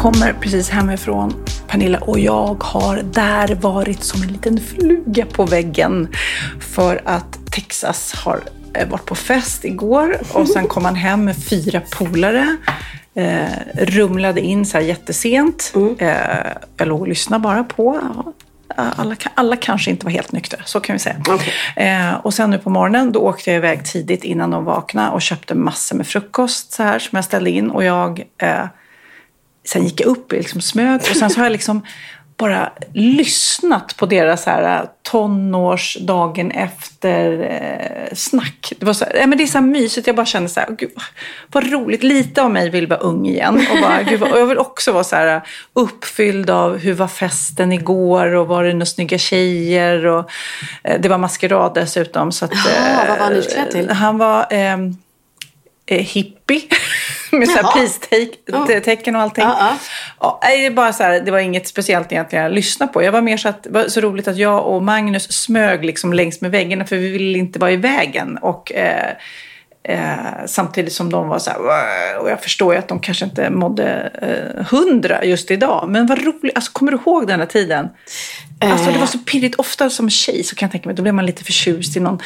kommer precis hemifrån Pernilla och jag har där varit som en liten fluga på väggen för att Texas har eh, varit på fest igår och sen kom han hem med fyra polare. Eh, rumlade in så här jättesent. Eh, jag låg och lyssnade bara på. Alla, alla kanske inte var helt nyktra, så kan vi säga. Eh, och sen nu på morgonen, då åkte jag iväg tidigt innan de vaknade och köpte massor med frukost så här, som jag ställde in. Och jag eh, sen gick jag upp i liksom smög och sen så har jag liksom bara lyssnat på deras här tonårsdagen efter eh, snack. Det, var så, ja, men det är så mysigt. Jag bara kände så här, "Åh, gud, vad roligt. Lite av mig vill vara ung igen. Och, bara, gud, och jag vill också vara så här uppfylld av hur var festen igår och var det några snygga tjejer. Och, det var maskerad dessutom. Så att, Jaha, vad var han utklädd till? Han var ehm, eh, hippie. Med så här peace-tecken och allting. Ja, det, är bara så här, det var inget speciellt egentligen att lyssna på. Jag var mer så att det var så roligt att jag och Magnus smög liksom längs med väggarna för vi ville inte vara i vägen. Och, eh, eh, samtidigt som de var så här, och jag förstår ju att de kanske inte mådde eh, hundra just idag. Men vad roligt, alltså, kommer du ihåg den här tiden? Alltså det var så pirrigt. Ofta som tjej så kan jag tänka mig, då blev man lite förtjust i någon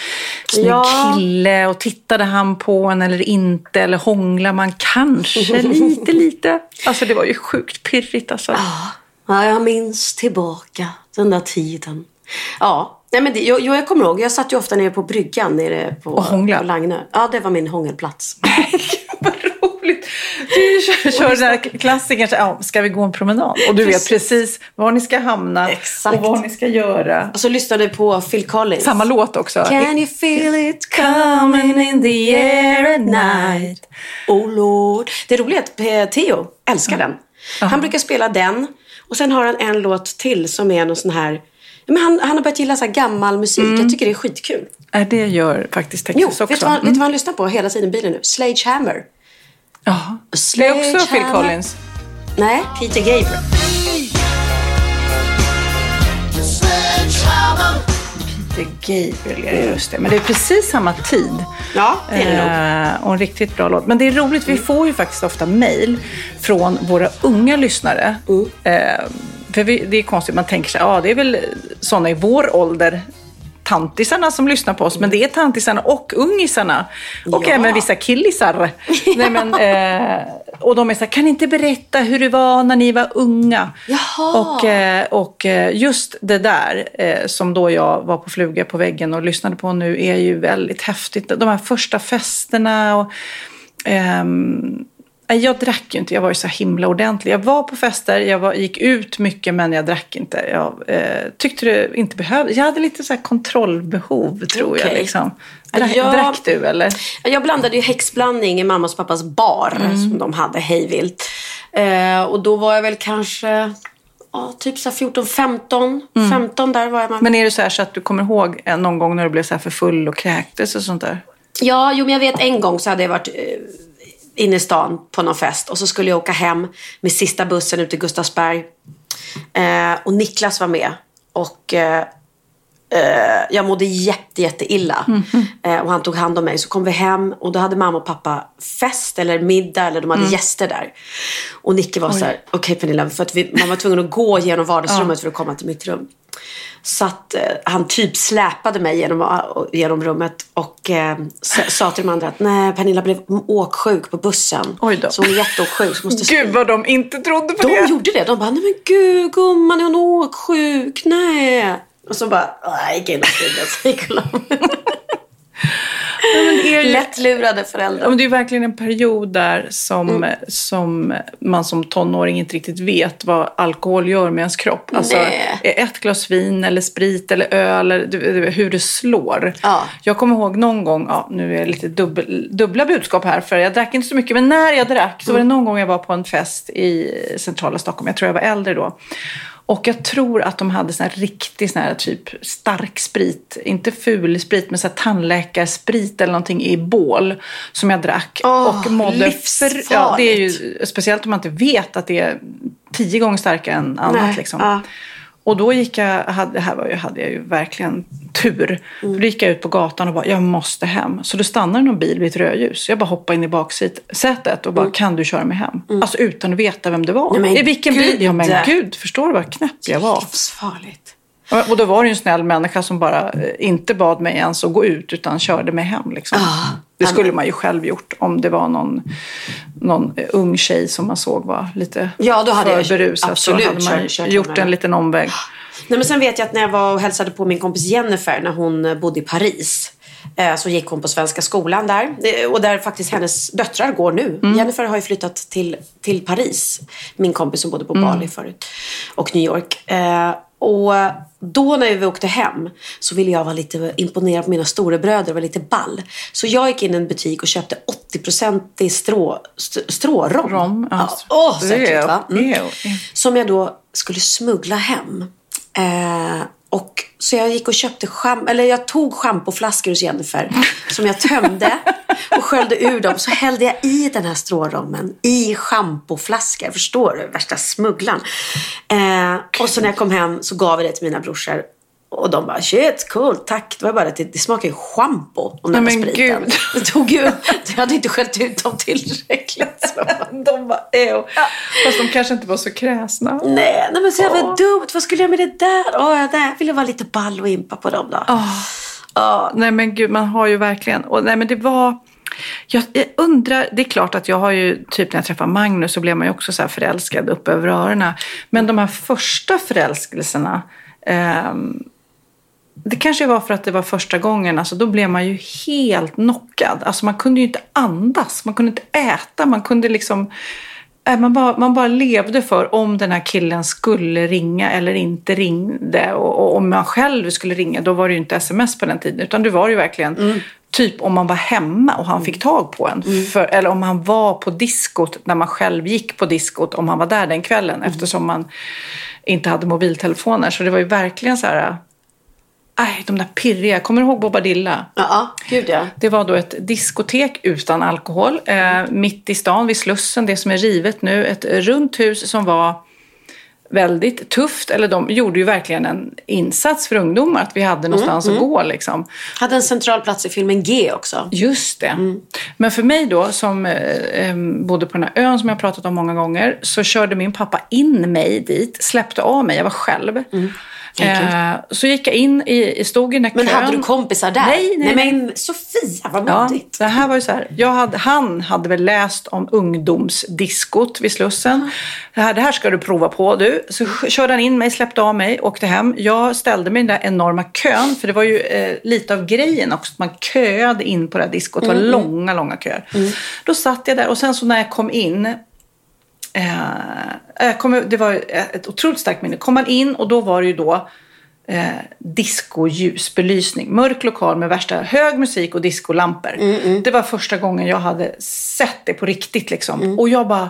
snygg Ja. kille. Och tittade han på en eller inte? Eller hånglar man kanske lite, lite? Alltså det var ju sjukt pirrigt alltså. Ja, jag minns tillbaka den där tiden. Ja, nej men det, jag, jag kommer ihåg. Jag satt ju ofta nere på bryggan nere på, Och hånglade. på Lagnö. Ja, det var min hångelplats. Vad roligt! Du kör, kör den här klassikern, ja, ska vi gå en promenad? Och du vet precis var ni ska hamna Exakt. och vad ni ska göra. Och så lyssnade på Phil Collins. Samma låt också. Can you feel it coming in the air at night? Oh Lord. Det roliga är att eh, Theo älskar den. Han brukar spela den. Och sen har han en låt till som är någon sån här... Men han, han har börjat gilla så här gammal musik. Jag tycker det är skitkul. Nej, det gör faktiskt Jo, Texas också. vet du, vad, vet du Mm. vad han lyssnar på hela tiden i bilen nu? Sledgehammer. Ja. Det är också Phil. Collins. Nej, Peter Gabriel. Peter Gabriel, ja, just det. Men det är precis samma tid. Ja, det är det nog. Eh, och en riktigt bra låt. Men det är roligt, vi får ju faktiskt ofta mejl från våra unga lyssnare. Mm. Eh, för vi, det är konstigt, man tänker sig, ja det är väl sådana i vår ålder, tantisarna som lyssnar på oss. Men det är tantisarna och ungisarna. Och Ja. även vissa killisar. Nej, men, eh, och de är så här, kan ni inte berätta hur det var när ni var unga? Jaha. Och, eh, och eh, just det där eh, som då jag var på fluga på väggen och lyssnade på nu är ju väldigt häftigt. De här första festerna och ehm, jag drack ju inte, jag var ju så himla ordentlig. Jag var på fester, jag var, gick ut mycket men jag drack inte. Jag eh, tyckte det inte behövdes. Jag hade lite så kontrollbehov tror jag. Okej. Liksom. Drack, Ja. drack du eller? Jag blandade ju häxblandning i mammas och pappas bar Mm. som de hade hejvilt. Eh, och då var jag väl kanske ja, typ så här 14, 15. 15 där var jag. med. Mm. Men är det så här så att du kommer ihåg någon gång när du blev så för full och kräktes och sånt där? Ja, jo, men jag vet en gång så hade jag varit eh, inne i stan på någon fest och så skulle jag åka hem med sista bussen ut till Gustavsberg. Eh, och Niklas var med. Och eh, eh, jag mådde jätte, jätte illa. Eh, och han tog hand om mig. Så kom vi hem och då hade mamma och pappa fest eller middag eller de hade gäster där. Och Nicke var så här, okej Pernilla, för att vi, man var tvungen att gå genom vardagsrummet för att komma till mitt rum. Så att eh, han typ släpade mig genom, genom rummet och eh, sa till de andra att nej, Pernilla blev åksjuk på bussen. Oj då. Så hon är jätteåksjuk. Så måste Gud vad de inte trodde på de det. gjorde det. De bara, nej men gud gumman, är hon åksjuk? Nej. Och så bara, nej, gick in och gick och är ju- Lättlurade föräldrar. Ja, det är verkligen en period där som, Mm. som man som tonåring inte riktigt vet vad alkohol gör med ens kropp. Alltså, Nej. ett glas vin eller sprit eller öl, eller hur det slår. Ja. Jag kommer ihåg någon gång, ja, nu är det lite dubbel, dubbla budskap här, för jag drack inte så mycket, men när jag drack så var Mm. det någon gång jag var på en fest i centrala Stockholm. Jag tror jag var äldre då. Och jag tror att de hade sån här riktig sån här typ stark sprit. Inte ful sprit, men så här tandläkarsprit eller någonting i bål. Som jag drack. Åh, och mådde livsfarligt. ja, Det är ju speciellt om man inte vet att det är tio gånger starkare än annat. Nej, liksom. ja. Och då gick jag, hade, här var ju, hade jag ju verkligen tur. Mm. Då gick jag ut på gatan och bara, jag måste hem. Så då stannade någon bil vid ett rödljus. Jag bara hoppade in i baksätet och bara, kan du köra mig hem? Alltså utan att veta vem det var. Mm. Nej, I vilken bil? gud. Ja men gud, förstår du vad knäpp jag var? Livsfarligt. Och då var det ju en snäll människa som bara eh, inte bad mig ens att gå ut utan körde mig hem. Liksom. Ah, det skulle man ju själv gjort om det var någon, någon eh, ung tjej som man såg var lite Ja, då hade för berusad. absolut så hade man kört- kört gjort en liten omväg. Nej, men sen vet jag att när jag var och hälsade på min kompis Jennifer när hon eh, bodde i Paris. Så gick hon på Svenska skolan där. Och där faktiskt hennes döttrar går nu. Jennifer har ju flyttat till, till Paris. Min kompis som bodde på Bali förut. Och New York. Och då när vi åkte hem så ville jag vara lite imponerad på mina storebröder och vara lite ball. Så jag gick in i en butik och köpte 80-procentig strå, st- strårom. Rom, ja. Åh, så äckligt va? Mm. Som jag då skulle smuggla hem. Eh, och så jag gick och köpte scham- eller jag tog schampoflaskor hos Jennifer som jag tömde och sköljde ur dem. Så hällde jag i den här strårommen i schampoflaskor. Förstår du? Värsta smugglaren. Eh, och så när jag kom hem så gav jag det till mina brorsor. Och de bara shit, cool, tack. Det var bara att det, det smakar ju schampo om den här spriten. gud. Det tog ju, jag hade inte skällt ut dem tillräckligt. De bara, ew. Fast de kanske inte var så kräsna. Nej, nej men så jävla Åh. dumt. Vad skulle jag med det där? Åh, jag där ville vara lite ball och impa på dem då. Ja, nej men gud, man har ju verkligen... Och, nej men det var... Jag, jag undrar, det är klart att jag har ju, typ när jag träffade Magnus så blev man ju också så här förälskad upp över öronen. Men de här första förälskelserna, ehm, det kanske var för att det var första gången, alltså då blev man ju helt knockad. Alltså man kunde ju inte andas, man kunde inte äta, man kunde liksom... äh, Man bara, man bara levde för om den här killen skulle ringa eller inte ringde. Och, och om man själv skulle ringa, då var det ju inte sms på den tiden. Utan det var ju verkligen typ om man var hemma och han fick tag på en. För, eller om han var på diskot när man själv gick på diskot, om han var där den kvällen. Eftersom man inte hade mobiltelefoner. Så det var ju verkligen så här... Aj, de där pirriga. Kommer du ihåg Bobadilla? Ja, gud ja. Det var då ett diskotek utan alkohol. Eh, mitt i stan vid Slussen, det som är rivet nu. Ett runt hus som var väldigt tufft. Eller de gjorde ju verkligen en insats för ungdomar. Att vi hade någonstans att gå liksom. Hade en central plats i filmen G också. Just det. Men för mig då, som eh, eh, bodde på den här ön som jag pratat om många gånger, så körde min pappa in mig dit, släppte av mig, jag var själv. Eh, så gick jag in, i, stod i den här Men kön. hade du kompisar där? Nej, nej, nej. men Sofia, vad Ja, modigt. det här var ju så här. Jag hade, han hade väl läst om ungdomsdiskot vid Slussen. Det här, det här ska du prova på du. Så körde han in mig, släppte av mig, åkte hem. Jag ställde mig i den där enorma kön. För det var ju eh, lite av grejen också. att Man köade in på det här diskot. Det var långa, långa köer. Då satt jag där och sen så när jag kom in Eh, jag kommer, det var ett otroligt starkt minne. Kom man in och då var det ju då eh, disco-ljusbelysning. Mörk lokal med värsta hög musik och discolampor. Det var första gången jag hade sett det på riktigt liksom. Och jag bara...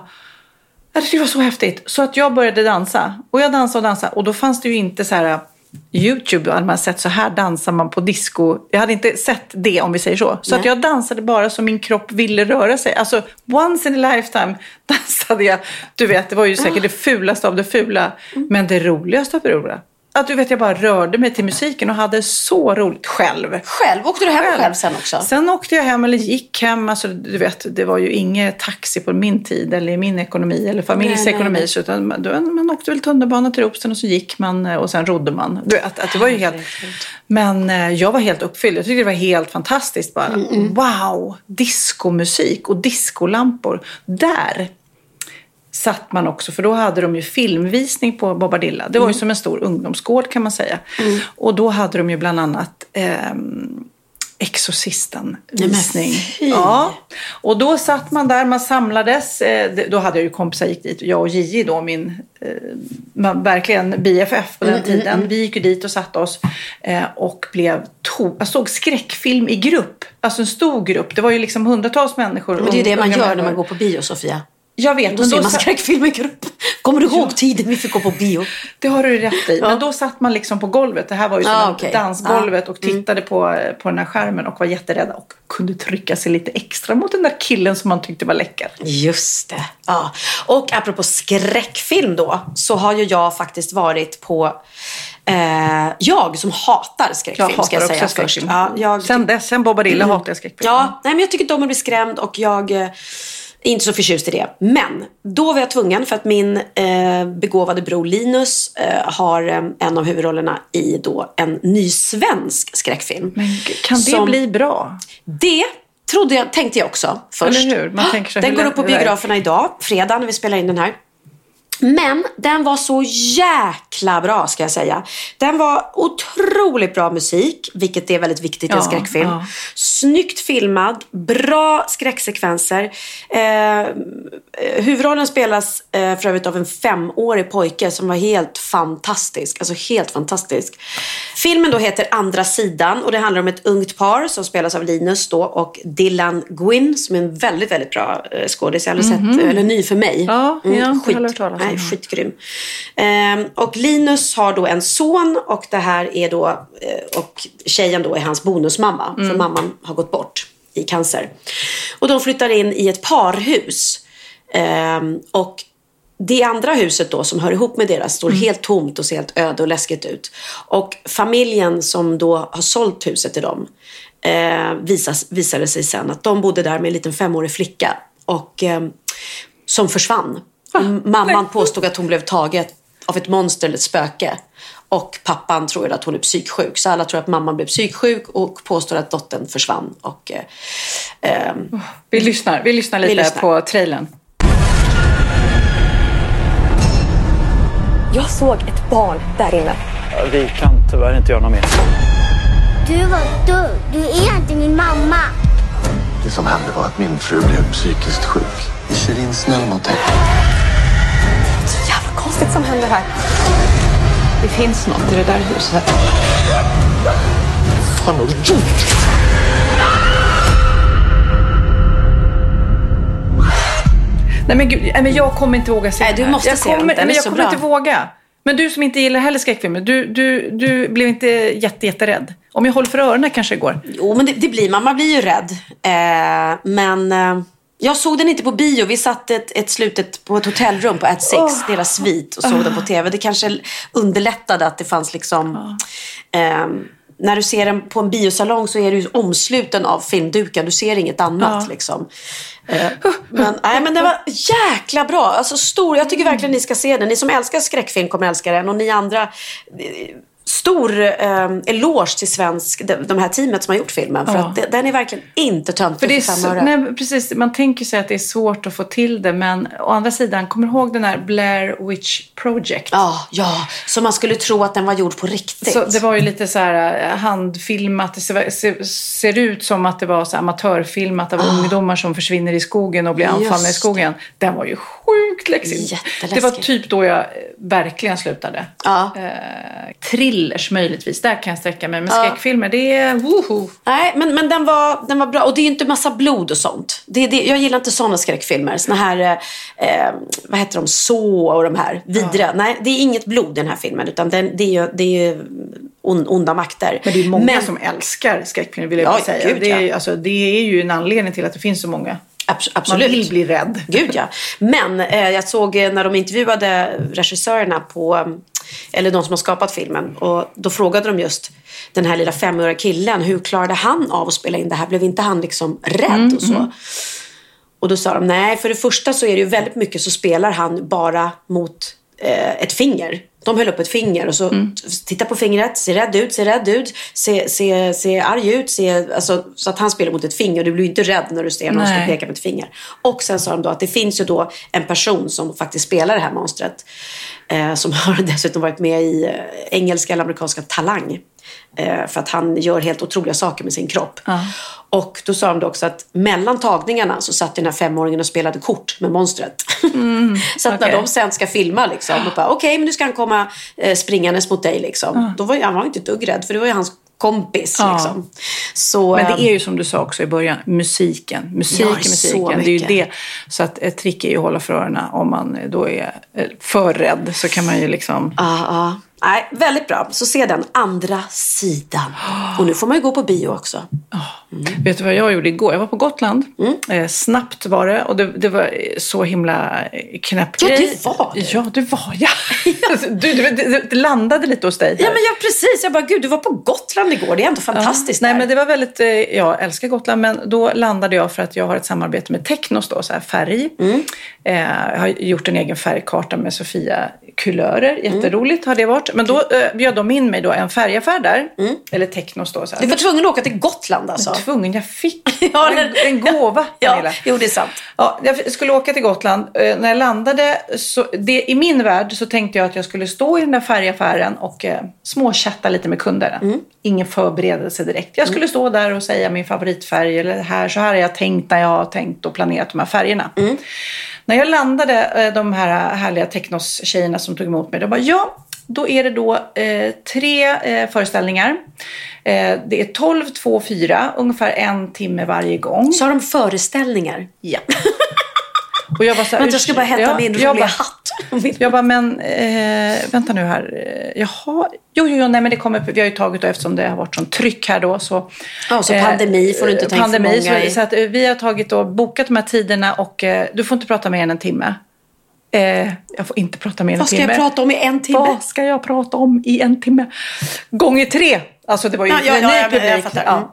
Det var så häftigt. Så att jag började dansa. Och jag dansade och dansade. Och då fanns det ju inte så här... YouTube, hade man sett så här dansar man på disco. Jag hade inte sett det om vi säger så. Så att jag dansade bara som min kropp ville röra sig. Alltså once in a lifetime dansade jag. Du vet, det var ju säkert det fulaste av det fula. Men det roligaste av det roliga. Att du vet, jag bara rörde mig till musiken och hade så roligt själv. Själv? Åkte du hem själv, själv sen också? Sen åkte jag hem, eller gick hem. Alltså, du vet, det var ju inget taxi på min tid, eller i min ekonomi, eller familjens ekonomi. Nej. utan man, man åkte väl tunnelbana till Ropsten och så gick man och sen rodde man. Du, att, att det var ju helt... Men eh, jag var helt uppfylld. Jag tyckte det var helt fantastiskt. Bara, mm, mm. Wow! Diskomusik och diskolampor. Där satt man också, för då hade de ju filmvisning på Bobadilla. Det var mm. ju som en stor ungdomsgård kan man säga. Mm. Och då hade de ju bland annat eh, Exorcisten-visning. Ja, och då satt man där, man samlades. Eh, då hade jag ju kompisar gick dit, jag och Gigi då, min eh, verkligen BFF på den mm, mm tiden. Mm, vi gick ju dit och satte oss eh, och blev to- Jag såg skräckfilm i grupp, alltså en stor grupp. Det var ju liksom hundratals människor. Men det är ju det man gör människor. när man går på bio, Sofia. Jag vet. Då men ser då man skräckfilm i grupp. Kommer du ihåg tiden vi fick gå på bio? Det har du rätt i. Ja. Men då satt man liksom på golvet. Det här var ju som ah, okay. dansgolvet. Ah. Och mm. tittade mm. på, på den här skärmen och var jätterädda. Och kunde trycka sig lite extra mot den där killen som man tyckte var läcker. Just det. Ja. Och apropå skräckfilm då. Så har ju jag faktiskt varit på Eh, jag som hatar skräckfilm jag hatar ska jag säga först. Ja, jag... Sen dess, sen Bobadilla mm. hatar jag skräckfilm. Ja, nej, men jag tycker inte om att bli skrämd och jag eh, inte så förtjust i det. Men då var jag tvungen för att min eh, begåvade bror Linus eh, har eh, en av huvudrollerna i då en ny svensk skräckfilm. Men kan det som, bli bra? Det trodde jag, tänkte jag också först. Eller hur? Man tänker så den går upp på biograferna idag, fredag när vi spelar in den här. Men den var så jäkla bra ska jag säga. Den var otroligt bra musik, vilket är väldigt viktigt i en skräckfilm. Ja. Snyggt filmad, bra skräcksekvenser. Eh, huvudrollen spelas eh, för övrigt av en femårig pojke som var helt fantastisk. Alltså helt fantastisk. Filmen då heter Andra sidan och det handlar om ett ungt par som spelas av Linus då och Dylan Gwyn som är en väldigt, väldigt bra eh, skådis. Jag har aldrig mm -hmm. sett, eller ny för mig. Ja, mm, ja, skit. Nej, skitgrym. Ehm, och Linus har då en son och det här är då, eh, och tjejen då är hans bonusmamma. Mm. För mamman har gått bort i cancer. Och de flyttar in i ett parhus. Ehm, och det andra huset då som hör ihop med deras står mm. helt tomt och ser helt öde och läskigt ut. Och familjen som då har sålt huset till dem eh, visas, visade sig sen att de bodde där med en liten femårig flicka. Och eh, som försvann Mamman påstod att hon blev tagen av ett monster eller ett spöke. Och pappan tror att hon är psyksjuk. Så alla tror att mamman blev psyksjuk och påstår att dottern försvann. Och, eh, eh, vi, lyssnar, vi lyssnar lite vi lyssnar. på trailern. Jag såg ett barn där inne. Vi kan tyvärr inte göra något mer. Du var dum. Du är inte min mamma. Det som hände var att min fru blev psykiskt sjuk. Vi kör in snäll mot dig som händer här. Det finns något i det där huset. Vad fan har du gjort? Nej men gud, men jag kommer inte våga se Nej, du måste jag se kommer, den. men jag kommer bra. inte våga. Men du som inte gillar heller skräckfilmer, du, du, du blev inte jätte, jätterädd? Om jag håller för öronen kanske det går? Jo, men det, det blir man. Man blir ju rädd. Eh, men... Eh... Jag såg den inte på bio. Vi satt ett, ett slutet på ett hotellrum på At Six, oh. deras svit och såg oh. den på tv. Det kanske underlättade att det fanns liksom... Oh. Eh, när du ser den på en biosalong så är du omsluten av filmdukar. Du ser inget annat. Ja. Liksom. Eh, men, nej, men det var jäkla bra. Alltså, stor. Jag tycker verkligen ni ska se den. Ni som älskar skräckfilm kommer älska den. Och ni andra eh, stor eh, eloge till svensk, de, de här teamet som har gjort filmen. För ja. att det, den är verkligen inte töntig för, fem öre. Nej, precis. Man tänker sig att det är svårt att få till det. Men å andra sidan, kommer du ihåg den här Blair Witch Project? Ja, ja. Så man skulle tro att den var gjord på riktigt. Så det var ju lite så här eh, handfilmat. Det ser, ser, ser ut som att det var så amatörfilmat av oh. ungdomar som försvinner i skogen och blir anfallna i skogen. Den var ju sjukt läskig. Det var typ då jag verkligen slutade. Ja. Eh, thrillers möjligtvis. Där kan jag sträcka mig. Men skräckfilmer, det är woho. Nej, men, men den, var, den var bra. Och det är inte massa blod och sånt. Det, det, jag gillar inte sådana skräckfilmer. Såna här, eh, vad heter de, så och de här vidriga. Ja. Nej, det är inget blod i den här filmen. Utan den, det är ju, det är ju on, onda makter. Men det är många men, som älskar skräckfilmer vill jag ja, säga. Gud, det, är, ja. alltså, det är ju en anledning till att det finns så många. Absolut. Man vill bli rädd. Gud ja. Men eh, jag såg eh, när de intervjuade regissörerna på eller de som har skapat filmen. Och då frågade de just den här lilla femåriga killen, hur klarade han av att spela in det här? Blev inte han liksom rädd Mm, och så? Och då sa de, nej, för det första så är det ju väldigt mycket så spelar han bara mot eh, ett finger. De höll upp ett finger och så Mm. titta på fingret, se rädd ut, se rädd ut, se, se, se arg ut, se, alltså, så att han spelar mot ett finger. Du blir inte rädd när du ser någon som pekar med ett finger. Och sen sa de då att det finns ju då en person som faktiskt spelar det här monstret. Eh, som har dessutom varit med i eh, engelska eller amerikanska Talang. Eh, för att han gör helt otroliga saker med sin kropp. Och då sa de också att mellan tagningarna så satt den här femåringen och spelade kort med monstret. så att när okej. de sen ska filma liksom, och bara, okej men nu ska han komma eh, springandes mot dig liksom. Då var han var inte ett dugg rädd för det var ju hans kompis Ja. liksom. Så, Men det eh, är ju som du sa också i början, musiken. Musik Ja, musiken. Det är ju det. Så att ett trick är ju att hålla för öronen. Om man då är eh, för rädd så kan man ju liksom... Ja. Nej, väldigt bra. Så se den andra sidan. Och nu får man ju gå på bio också. Vet du vad jag gjorde igår? Jag var på Gotland. Mm. Eh, snabbt var det. Och det, det var så himla knäpp Ja, det var det. Ja, det var jag. du, du, det, det landade lite hos dig. Ja, där. men jag precis. Jag bara, gud, du var på Gotland igår. Det är ändå fantastiskt Nej, där. men det var väldigt, eh, jag älskar Gotland, men då landade jag för att jag har ett samarbete med Technos då, så här färg. Mm. Eh, jag har gjort en egen färgkarta med Sofia Kulörer, Mm. jätteroligt har det varit. Men då eh, bjöd de in mig då en färgaffär där, eller Technos då. Så här. Du var tvungen att åka till Gotland alltså. tvungen, jag fick Ja, en, en gåva. Ja, Pernilla. jo, det är sant. Ja, jag skulle åka till Gotland. Eh, när jag landade, så, det, i min värld så tänkte jag att jag skulle stå i den där färgaffären och eh, småchatta lite med kunderna. Mm. Ingen förberedelse direkt. Jag skulle stå där och säga min favoritfärg eller här, så här har jag tänkt när jag har tänkt och planerat de här färgerna. När jag landade, eh, de här härliga Technos-tjejerna som tog emot mig, de bara ja, då är det då eh, tre eh, föreställningar. Eh, det är 12, 2, 4, ungefär en timme varje gång. Så har de föreställningar. Ja. Och jag var så här, Vänta, jag ska bara hämta ja, min roliga hatt. Jag bara, men eh, vänta nu här. Eh, Jaha, jo, jo, nej men det kommer, vi har ju tagit då eftersom det har varit sån tryck här då. Så, Ja, så pandemi får du inte ta in för pandemi, många i. så, så att eh, vi har tagit och bokat de här tiderna och eh, du får inte prata mer än en timme. Eh, jag får inte prata mer än en Vad ska timme. jag prata om i en timme? Vad ska jag prata om i en timme? Gånger tre. Alltså det var ju Ja, ja, en ja, ny jag- jag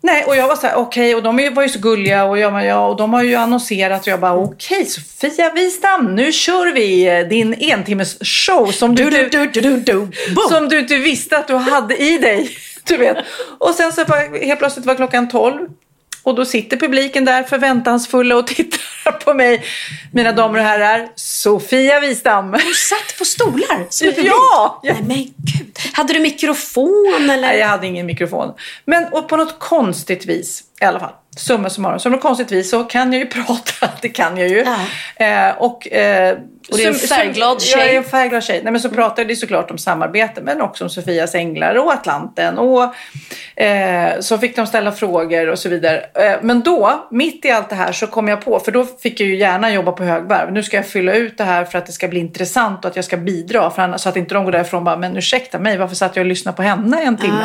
Nej, och jag var så här, okej, och de var ju så gulliga och jag ja, och de har ju annonserat och jag bara, okej, Sofia Wistam, nu kör vi eh, din entimmes show som du, Du, du, du, du, du. Som du inte visste att du hade i dig. Du vet. Och sen så bara, helt plötsligt var klockan 12 och då sitter publiken där förväntansfulla och tittar på mig. Mina damer och herrar, Sofia Wistam. Du satt på stolar som. Ja! Nej men gud. Hade du mikrofon eller? Nej, jag hade ingen mikrofon. Men och på något konstigt vis, i alla fall, summa summarum, så på något konstigt vis så kan jag ju prata, det kan jag ju. Eh, och, eh, Och du är en färgglad tjej. Jag är en färgglad tjej. Nej, men så pratade det såklart om samarbete, men också om Sofias Änglar och Atlanten. Och eh, så fick de ställa frågor och så vidare. Eh, men då, mitt i allt det här, så kom jag på, för då fick jag ju gärna jobba på högvarv. Nu ska jag fylla ut det här för att det ska bli intressant och att jag ska bidra. För annars, så att inte de går därifrån och bara, men ursäkta mig, varför satt jag och lyssnade på henne en timme?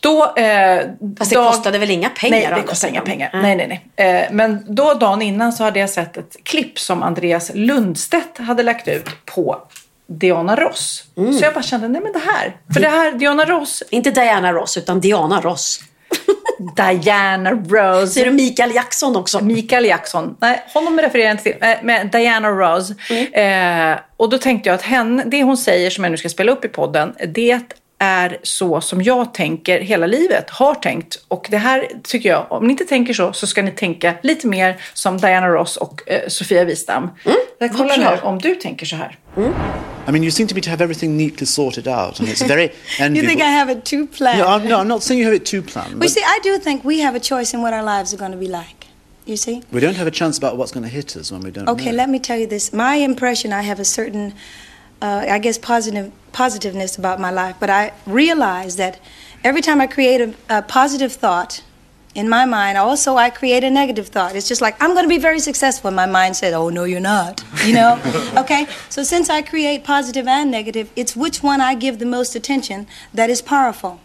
Då, eh, Fast det dag- kostade väl inga pengar? Nej, det andra kostar inga pengar. Mm. Nej, nej, nej. Eh, men då dagen innan så hade jag sett ett klipp som Andreas Lundstedt hade lagt ut på Diana Ross. Mm. Så jag bara kände, nej men det här. För det här, Diana Ross, Inte Diana Ross, utan Diana Ross. Diana Ross. Ser du Mikael Jackson också? Mikael Jackson. Nej, honom refererar jag inte till. Eh, Men Diana Ross. Mm. Eh, och då tänkte jag att henne, det hon säger som jag nu ska spela upp i podden, det är så som jag tänker hela livet, har tänkt. Och det här tycker jag, om ni inte tänker så, så ska ni tänka lite mer som Diana Ross och eh, Sofia Wistam. Jag kollar nu om du tänker så här. I mean, you seem to me to have everything neatly sorted out, and it's very You enviable. think I have it too planned? No, I'm, no, I'm not saying you have it too planned. Well, But see, I do think we have a choice in what our lives are going to be like. You see? we don't have a chance about what's going to hit us when we don't Okay, know. let me tell you this. My impression, I have a certain, uh, I guess, positive positiveness about my life, but I realize that every time I create a, a positive thought in my mind, also I create a negative thought. It's just like I'm going to be very successful. And my mind said, "Oh no, you're not." You know? okay. So since I create positive and negative, it's which one I give the most attention that is powerful.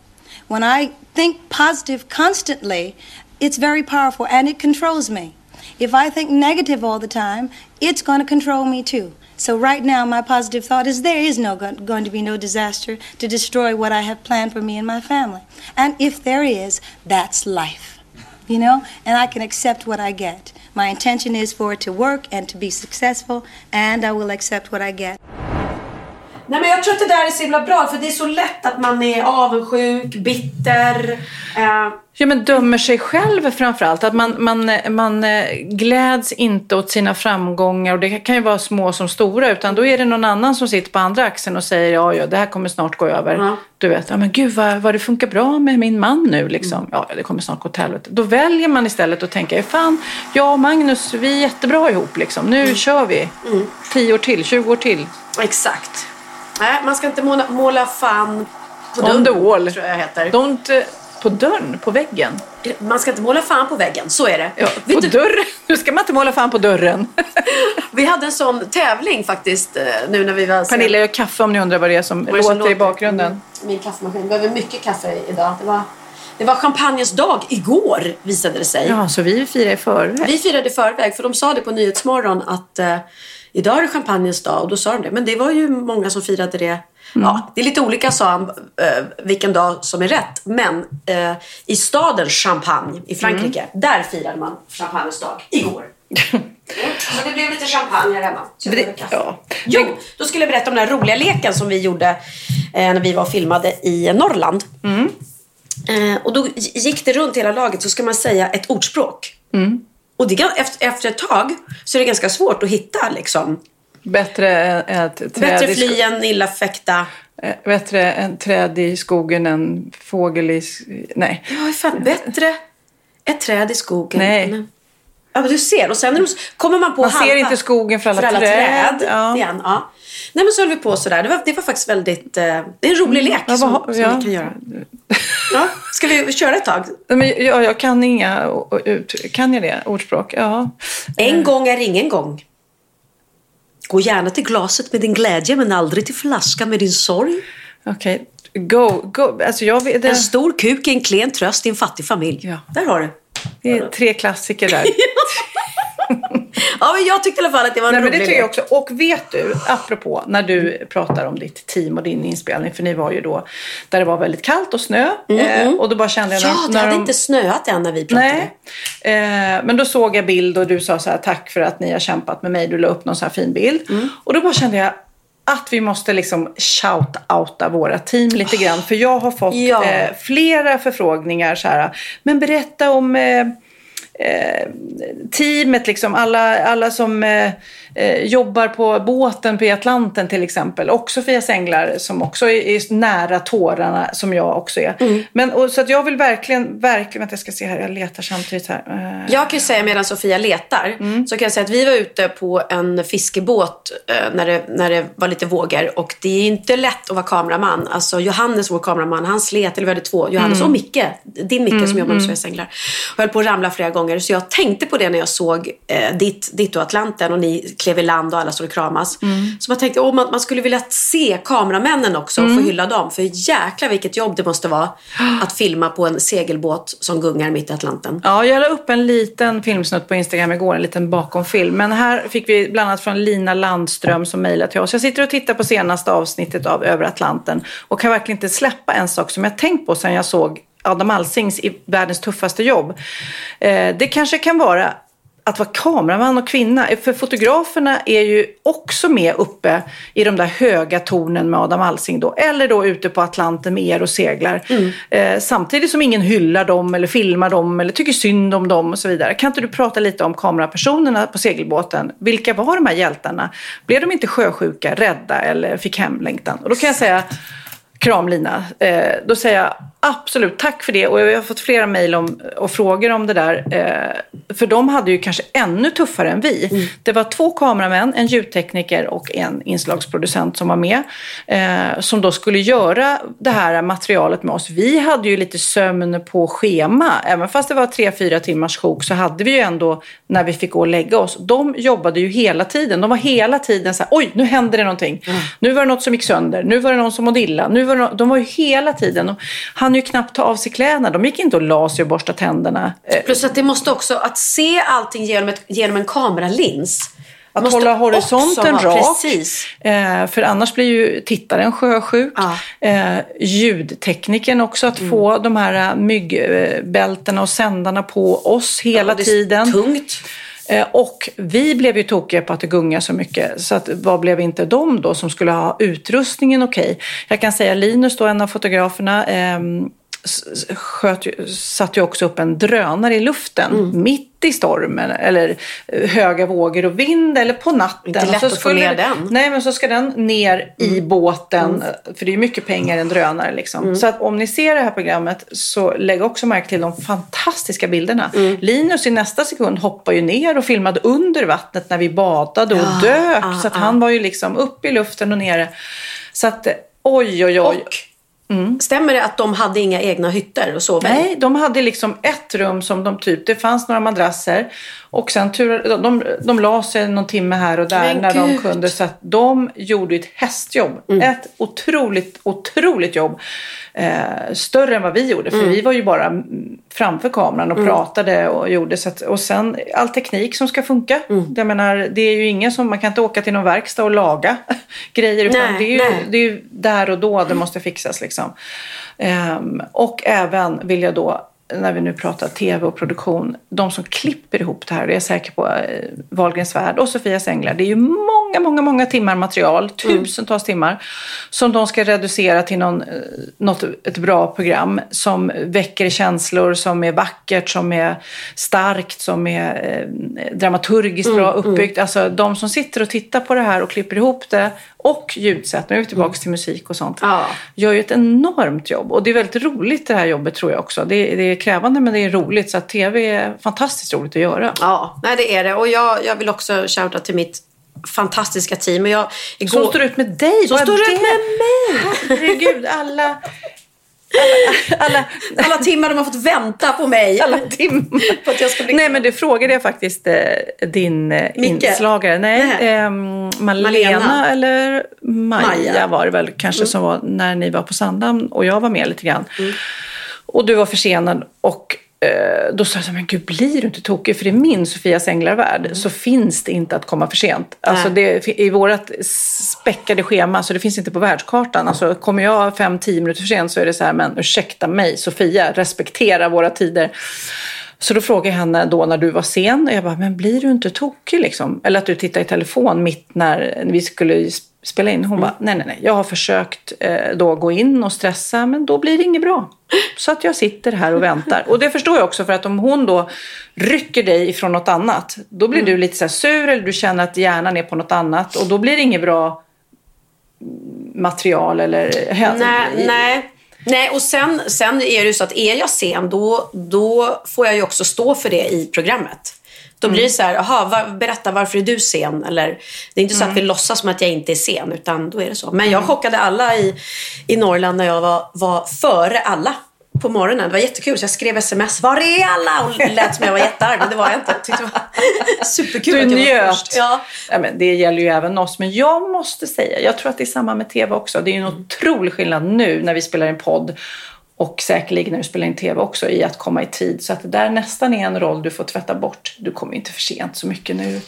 When I think positive constantly, it's very powerful and it controls me. If I think negative all the time, it's going to control me too. So right now, my positive thought is there is no go- going to be no disaster to destroy what I have planned for me and my family. And if there is, that's life, you know. And I can accept what I get. My intention is for it to work and to be successful, and I will accept what I get. Nej men jag tror att det där är så himla bra för det är så lätt att man är avundsjuk, bitter. Eh, Ja, men dömer sig själv framförallt. Att man, man, man eh, gläds inte åt sina framgångar och det kan ju vara små som stora utan då är det någon annan som sitter på andra axeln och säger ja, ja, det här kommer snart gå över. Ja. Du vet, ja men gud vad, vad det funkar bra med min man nu liksom. Mm. Ja, det kommer snart gå åt helvete. Då väljer man istället att tänka, fan, jag och Magnus, vi är jättebra ihop liksom. Nu Mm. kör vi. 10 år till, 20 år till. exakt. Nej, man ska inte måla, måla fan på On dörren, the wall. tror jag heter. Don't, eh, på dörren, på väggen. Man ska inte måla fan på väggen, så är det. Ja, på du, dörren. Nu ska man inte måla fan på dörren. vi hade en sån tävling faktiskt eh, nu när vi var... Pernilla gör kaffe om ni undrar vad det är som det som låter i låter? bakgrunden. Mm, Min kaffemaskin. Vi behöver mycket kaffe idag. Det var, det var champagnens dag igår visade det sig. Ja, så vi firar i förväg. Vi firade i förväg för de sa det på Nyhetsmorgon att eh, idag är det champagnens dag och då sa de det. Men det var ju många som firade det. Ja, det är lite olika sa han eh, vilken dag som är rätt. Men eh, i staden Champagne i Frankrike, där firade man champagnens dag igår. Mm, Så det blev lite champagne här hemma. Det- ja. Jo, då skulle jag berätta om den här roliga leken som vi gjorde eh, när vi var och filmade i Norrland. Eh, och då gick det runt hela laget så ska man säga ett ordspråk. Och det, efter, ett tag så är det ganska svårt att hitta liksom. Bättre ett träd Bättre fly än illa fäkta. eh, Bättre en träd i skogen än fågel i... Nej. Ja, fan, bättre ett träd i skogen. Nej. Ja, men du ser. Och sen kommer man på Man ser halva, inte skogen för alla för alla träd. träd. Ja. Igen, ja. Nej, men så höll vi på sådär. Det var, det var faktiskt väldigt... Eh, det är en rolig lek Ja, som, vad- som ja. vi kan göra. Ja. Ska vi köra ett tag? Nej, Men jag, jag kan inga... Kan jag det? Ordspråk? Ja. En gång är ingen gång. Gå gärna till glaset med din glädje men aldrig till flaskan med din sorg. Okej. Go, go. Alltså jag vet, En det, stor kuk är en klen tröst i en fattig familj. Ja. Där har du. det är tre klassiker där. Ja, men jag tyckte i alla fall att det var en Nej, men rolig det tycker jag också. Och vet du, apropå när du pratar om ditt team och din inspelning, för ni var ju då där det var väldigt kallt och snö. eh, och då bara kände jag Mm, Ja, när, det när hade de, inte snöat än när vi pratade. Nej, eh, men då såg jag bild och du sa så här tack för att ni har kämpat med mig. Du la upp någon så här fin bild. Mm. Och då bara kände jag att vi måste liksom shout-outa våra team lite grann. För jag har fått Ja. eh, flera förfrågningar så här. Men berätta om eh, eh, teamet, liksom, alla, alla som eh, eh, jobbar på båten på Atlanten till exempel. Och Sofias Änglar som också är, är nära tårarna som jag också är. Mm. Men, och, så att jag vill verkligen, verkligen, vänta jag ska se här, jag letar samtidigt här. Eh, Jag kan ju säga medan Sofia letar Mm. så kan jag säga att vi var ute på en fiskebåt eh, när, det, när det var lite vågor och det är inte lätt att vara kameraman. Alltså Johannes, vår kameraman, han slet, eller vi hade två, Johannes Mm. och Micke, din Micke som jobbar med Sveriges Änglar, höll på att ramla flera gånger. Så jag tänkte på det när jag såg eh, ditt, ditt och Atlanten och ni klev i land och alla stod och kramas. Mm. Så man tänkte, oh, man, man skulle vilja se kameramännen också och Mm. få hylla dem. För jäkla vilket jobb det måste vara att filma på en segelbåt som gungar mitt i Atlanten. Ja, jag la upp en liten filmsnutt på Instagram igår, en liten bakomfilm. Men här fick vi bland annat från Lina Landström som mejlade till oss. Jag sitter och tittar på senaste avsnittet av Över Atlanten och kan verkligen inte släppa en sak som jag tänkt på sedan jag såg Adam Alsings i Världens tuffaste jobb. Eh, det kanske kan vara att vara kameraman och kvinna. För fotograferna är ju också med uppe i de där höga tornen med Adam Alsing då. Eller då ute på Atlanten med er och seglar. Eh, samtidigt som ingen hyllar dem eller filmar dem eller tycker synd om dem och så vidare. Kan inte du prata lite om kamerapersonerna på segelbåten? Vilka var de här hjältarna? Blev de inte sjösjuka, rädda eller fick hemlängtan? Och då kan jag säga Kram Lina. Eh, då säger jag absolut tack för det. Och jag har fått flera mejl om, och frågor om det där. Eh, för de hade ju kanske ännu tuffare än vi. Det var två kameramän, en ljudtekniker och en inslagsproducent som var med. Eh, som då skulle göra det här materialet med oss. Vi hade ju lite sömn på schema. Även fast det var tre, fyra timmars sjok så hade vi ju ändå när vi fick gå och lägga oss. De jobbade ju hela tiden. De var hela tiden så här, oj nu händer det någonting. Nu var det något som gick sönder. Nu var det någon som mådde illa. Nu var det nå- de var ju hela tiden. De hann ju knappt ta av sig kläderna. De gick inte och la sig och borstade tänderna. Eh, Plus att det måste också, att se allting genom, ett, genom en kameralins. Att hålla horisonten också rak. precis. Eh, för annars blir ju tittaren sjösjuk. Eh, ljudtekniken också, Mm. att få de här myggbältena och sändarna på oss hela det är tiden. tungt. Eh, och vi blev ju tokiga på att det gungar så mycket. Så att, vad blev inte de då som skulle ha utrustningen okej? Jag kan säga Linus då, en av fotograferna, ehm, sköt, satte ju också upp en drönare i luften Mm. mitt i stormen eller eh, höga vågor och vind eller på natten. Inte lätt så att få ner den. Mm. Nej, men så ska den ner i båten, eh, för det är mycket pengar en drönare. Liksom. Så att om ni ser det här programmet så lägg också märke till de fantastiska bilderna. Mm. Linus i nästa sekund hoppar ju ner och filmade under vattnet när vi badade och Ja, dök. ah, så att ah. han var ju liksom uppe i luften och nere. Så att eh, oj, oj, oj. Och stämmer det att de hade inga egna hytter att sova i? Nej, de hade liksom ett rum som de typ, det fanns några madrasser och sen tur, de, de, de la sig någon timme här och där Men när de gud. kunde. Så att de gjorde ett hästjobb. Mm. Ett otroligt, otroligt jobb. Eh, större än vad vi gjorde, för Mm. vi var ju bara framför kameran och Mm. pratade och gjorde. Så att, och sen all teknik som ska funka. Mm. Jag menar, det är ju ingen som, man kan inte åka till någon verkstad och laga grejer. Utan Nej, det, är ju, nej. det är ju där och då det måste fixas liksom. Ehm, och även vill jag då, när vi nu pratar tv och produktion, de som klipper ihop det här, det är jag säker på, eh, Wahlgrens värld och Sofias änglar, det är ju många, många, många timmar material, tusentals timmar, som de ska reducera till någon, eh, något, ett bra program som väcker känslor, som är vackert, som är starkt, som är eh, dramaturgiskt bra uppbyggt. Alltså de som sitter och tittar på det här och klipper ihop det och ljudsätt, nu är vi tillbaka till musik och sånt, Ja. gör ju ett enormt jobb. Och det är väldigt roligt det här jobbet tror jag också. Det är, det är krävande men det är roligt. Så att tv är fantastiskt roligt att göra. Ja, nej det är det. Och jag, jag vill också shouta till mitt fantastiska team. Och jag, igår... Som står ut med dig. Som står ut med mig! Herregud, alla... Alla, alla, Alla timmar de har fått vänta på mig. alla timmar. För att jag ska bli... Nej, men det frågade jag faktiskt eh, din eh, Micke? inslagare. Nej, Nej. ehm, Malena, Malena. eller Maja, Maja. var det väl kanske som var när ni var på Sandhamn och jag var med lite grann. Mm. Och du var försenad och eh, då sa jag så men gud blir du inte tokig? För i min Sofias änglarvärld så finns det inte att komma för sent. Alltså det, I vårt späckade schema, så det finns inte på världskartan. Alltså kommer jag fem, tio minuter för sent så är det så här, men ursäkta mig Sofia, respektera våra tider. Så då frågade jag henne då när du var sen, och jag bara, men blir du inte tokig liksom? Eller att du tittar i telefon mitt när vi skulle spela in. Hon bara, nej, nej, nej, jag har försökt eh, då gå in och stressa, men då blir det inget bra. Så att jag sitter här och väntar. Och det förstår jag också, för att om hon då rycker dig ifrån något annat, då blir du lite så här sur eller du känner att hjärnan är på något annat och då blir det inget bra material eller... Nej, nej. Nej, och sen, sen är det ju så att är jag sen då, då får jag ju också stå för det i programmet. Då blir det så här, aha, var, berätta varför är du sen? Eller, det är inte så att vi låtsas som att jag inte är sen, utan då är det så. Men jag chockade alla i, i Norrland när jag var, var före alla på morgonen. Det var jättekul, så jag skrev sms. Var är alla? Och lät som jag var jättearg, men det var jag inte. Jag tyckte det var superkul Du att jag var njöt. först. Ja. Ja, men det gäller ju även oss. Men jag måste säga, jag tror att det är samma med tv också. Det är ju en otrolig skillnad nu när vi spelar en podd och säkerligen när du spelar in tv också i att komma i tid. Så att det där nästan är en roll du får tvätta bort. Du kommer ju inte för sent så mycket nu.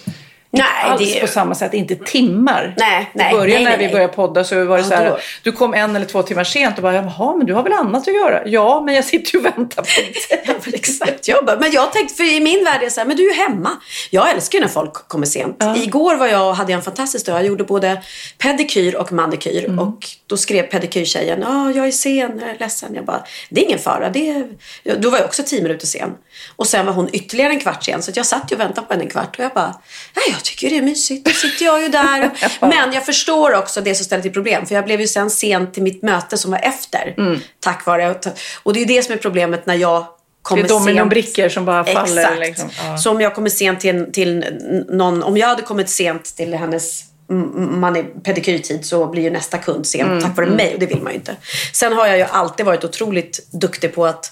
Nej, Alls det på samma sätt, inte timmar. Nej, nej, I början nej, när vi började podda så var det Ja, så här, då. du kom en eller två timmar sent och bara, jaha, men du har väl annat att göra? Ja, men jag sitter ju och väntar på dig. Ja, exakt. Jag bara, men jag tänkte, för i min värld är det så här, men du är ju hemma. Jag älskar ju när folk kommer sent. Igår var jag, hade jag en fantastisk dag. Jag gjorde både pedikyr och manikyr. Mm. Och då skrev pedikyrtjejen, ja, jag är sen, jag är ledsen. Jag bara, det är ingen fara. Det är... Ja, Då var jag också tio minuter sen. Och sen var hon ytterligare en kvart sen. Så jag satt ju och väntade på henne en kvart. Och jag bara, nej, jag tycker det är mysigt. Då sitter jag ju där. Men jag förstår också det som ställer till problem. För jag blev ju sen sen till mitt möte som var efter. Mm. Tack vare. Och det är ju det som är problemet när jag kommer Det är dominobrickor sent. som bara faller. Exakt. Liksom. Ja. Så om jag kommer sent till, till någon, om jag hade kommit sent till hennes mm, man är pedikyrtid så blir ju nästa kund sen Mm, tack vare mig och det vill man ju inte. Sen har jag ju alltid varit otroligt duktig på att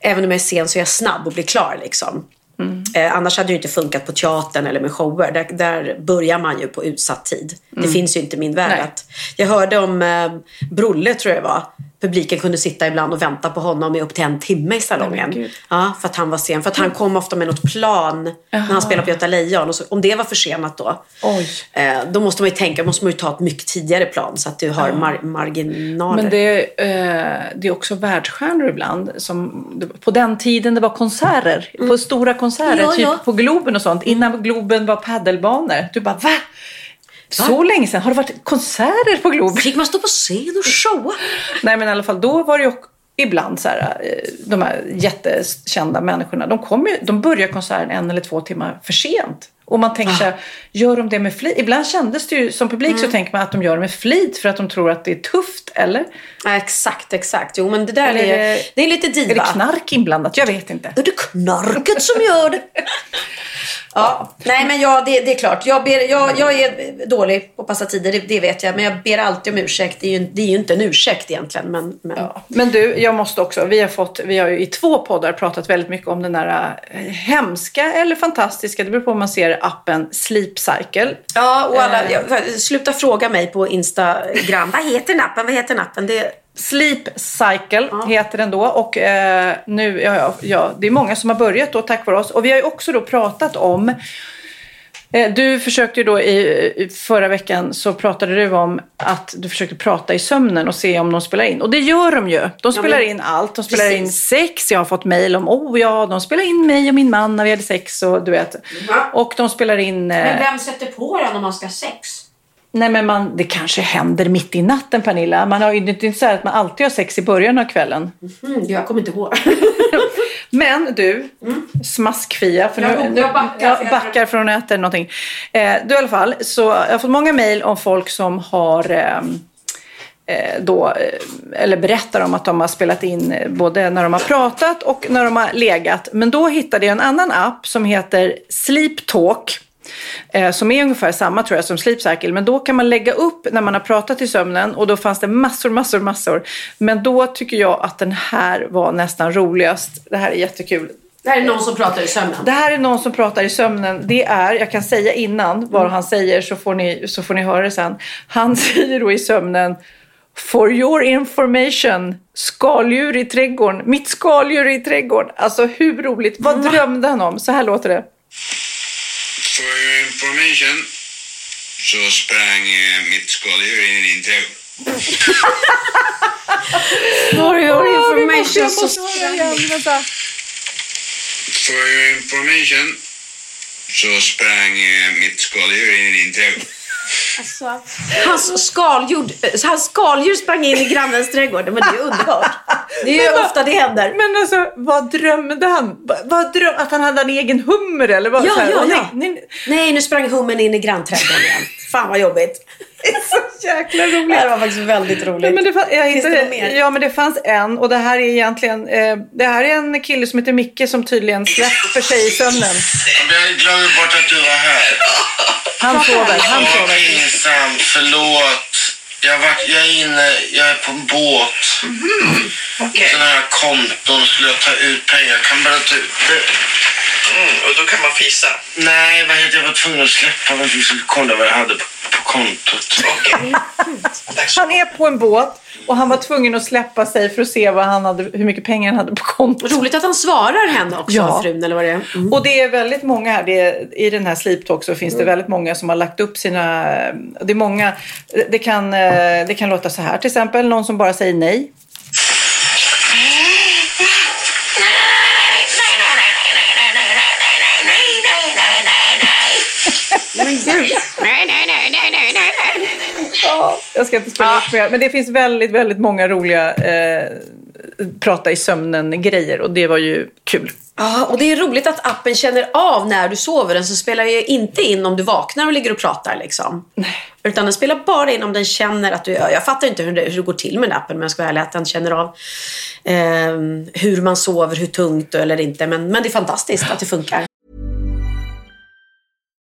även om jag är sen så är jag snabb och blir klar liksom. Mm. Eh, annars hade det ju inte funkat på teatern eller med shower. Där, där börjar man ju på utsatt tid. Det finns ju inte min värld. Mm. Att, jag hörde om eh, Brolle tror jag det var. Publiken kunde sitta ibland och vänta på honom i upp till en timme i salongen. Gud. ja, för att han var sen. För att han kom ofta med något plan när han spelade på Göta Lejon. Och så, om det var försenat då, Oj. eh, då måste man ju tänka, måste man ju ta ett mycket tidigare plan så att du har mar- marginaler. Men det, eh, det är också världsstjärnor ibland. Som, på den tiden det var konserter. På stora konserter, Mm. Ja, typ ja. på Globen och sånt. Innan Globen var paddelbanor. Du bara, va? Så länge sedan? Har det varit konserter på Globen? Fick man stå på scen och showa? Nej men i alla fall då var det ju ibland så här, eh, de här jättekända människorna, de, kommer ju, de börjar konserten en eller två timmar för sent. Och man tänker så här, gör de det med flit? Ibland kändes det ju, som publik Mm. så tänker man att de gör det med flit för att de tror att det är tufft, eller? Ja, exakt, exakt. Jo, men det där Eller är, det- det är lite diva. Är det knark inblandat? Jag vet inte. Är det knarket som gör det? Ja, nej men ja, det, det är klart. Jag, ber, jag, jag är dålig på att passa tider, det, det vet jag. Men jag ber alltid om ursäkt. Det är ju, det är ju inte en ursäkt egentligen. Men, men... Men du, jag måste också, vi har, fått, vi har ju i två poddar pratat väldigt mycket om den där eh, hemska eller fantastiska, det beror på om man ser appen Sleep Cycle. Ja, och alla, Eh. jag, sluta fråga mig på Instagram. Vad heter nappen? Vad heter nappen? Det, Sleep Cycle heter den då och eh, nu, ja, ja, ja, det är många som har börjat då tack vare oss. Och vi har ju också då pratat om du försökte ju då i, förra veckan så pratade du om att du försökte prata i sömnen och se om de spelar in. Och det gör de ju. De spelar in allt. De spelar in Precis. sex. Jag har fått mejl om, oh ja, de spelar in mig och min man när vi hade sex och du vet. Och de spelar in... eh, Men vem sätter på den om man ska ha sex? Nej men man, det kanske händer mitt i natten Pernilla. Man har ju det är inte så här att man alltid har sex i början av kvällen. Mm, jag kommer inte ihåg. Men du, smaskfia, för Jag- nu, jag backar, jag backar från att äta någonting. Eh, du i alla fall, så jag har fått många mejl om folk som har ehm, eh, då, eh, eller berättar om att de har spelat in eh, både när de har pratat och när de har legat. Men då hittade jag en annan app som heter Sleep Talk. Eh, som är ungefär samma tror jag som Sleep Cycle. Men då kan man lägga upp när man har pratat i sömnen och då fanns det massor, massor, massor. Men då tycker jag att den här var nästan roligast. Det här är jättekul. Det här är någon som pratar i sömnen. Det här är någon som pratar i sömnen. Det är, jag kan säga innan vad han säger så får, ni, så får ni höra det sen. Han säger då i sömnen For your information, skaldjur i trädgården. Mitt skaldjur i trädgården. Alltså hur roligt? Vad drömde han om? Så här låter det. For your information så sprang eh, mitt skaldjur in i din trädgård. For your information så. Vänta. For your information så sprang mitt skaldjur in i din trädgård. Alltså, hans, skaldjur, hans skaldjur sprang in i grannens trädgård. Men det är underbart. Det är ju ofta det händer. Men alltså, vad drömde han? Va- Vad dröm, att han hade en egen hummer eller? Vad, Ja, så här, ja, ja. Nej, nej, Nej, nu sprang hummen in i grannträdgården igen. Fan vad jobbigt. det är så jäkla roligt. Det här var faktiskt väldigt roligt. Ja men, det fanns, jag Finns det hittade, något mer? ja men det fanns en och det här är egentligen eh, Det här är en kille som heter Micke som tydligen släpper sig i sömnen. Jag glömde bort att du var här. Han sover, han Vad sover. pinsamt, förlåt. Jag, var, jag är inne, jag är på en båt. Sådana här konton skulle jag ta ut pengar. Jag kan bara ta ut det. Mm, och då kan man fisa. Nej, vad heter jag var tvungen att släppa men skulle kolla vad jag hade på, på kontot. Han är på en båt och han var tvungen att släppa sig för att se vad han hade, hur mycket pengar han hade på kontot. Roligt att han svarar henne också, Ja. frun eller vad det är. Mm. Och det är väldigt många här, det är, i den här Sleep Talk så finns det väldigt många som har lagt upp sina, det är många, det kan, eh, det kan låta så här till exempel, någon som bara säger nej. Ja, jag ska inte spela upp mer. Men det finns väldigt, väldigt många roliga eh, prata i sömnen-grejer och det var ju kul. Ja, och det är roligt att appen känner av när du sover. Den så spelar ju inte in om du vaknar och ligger och pratar. Liksom. Utan den spelar bara in om den känner att du... Jag fattar inte hur det, hur det går till med den appen, men jag ska vara ärlig. Att den känner av eh, hur man sover, hur tungt eller inte. Men, men det är fantastiskt att det funkar.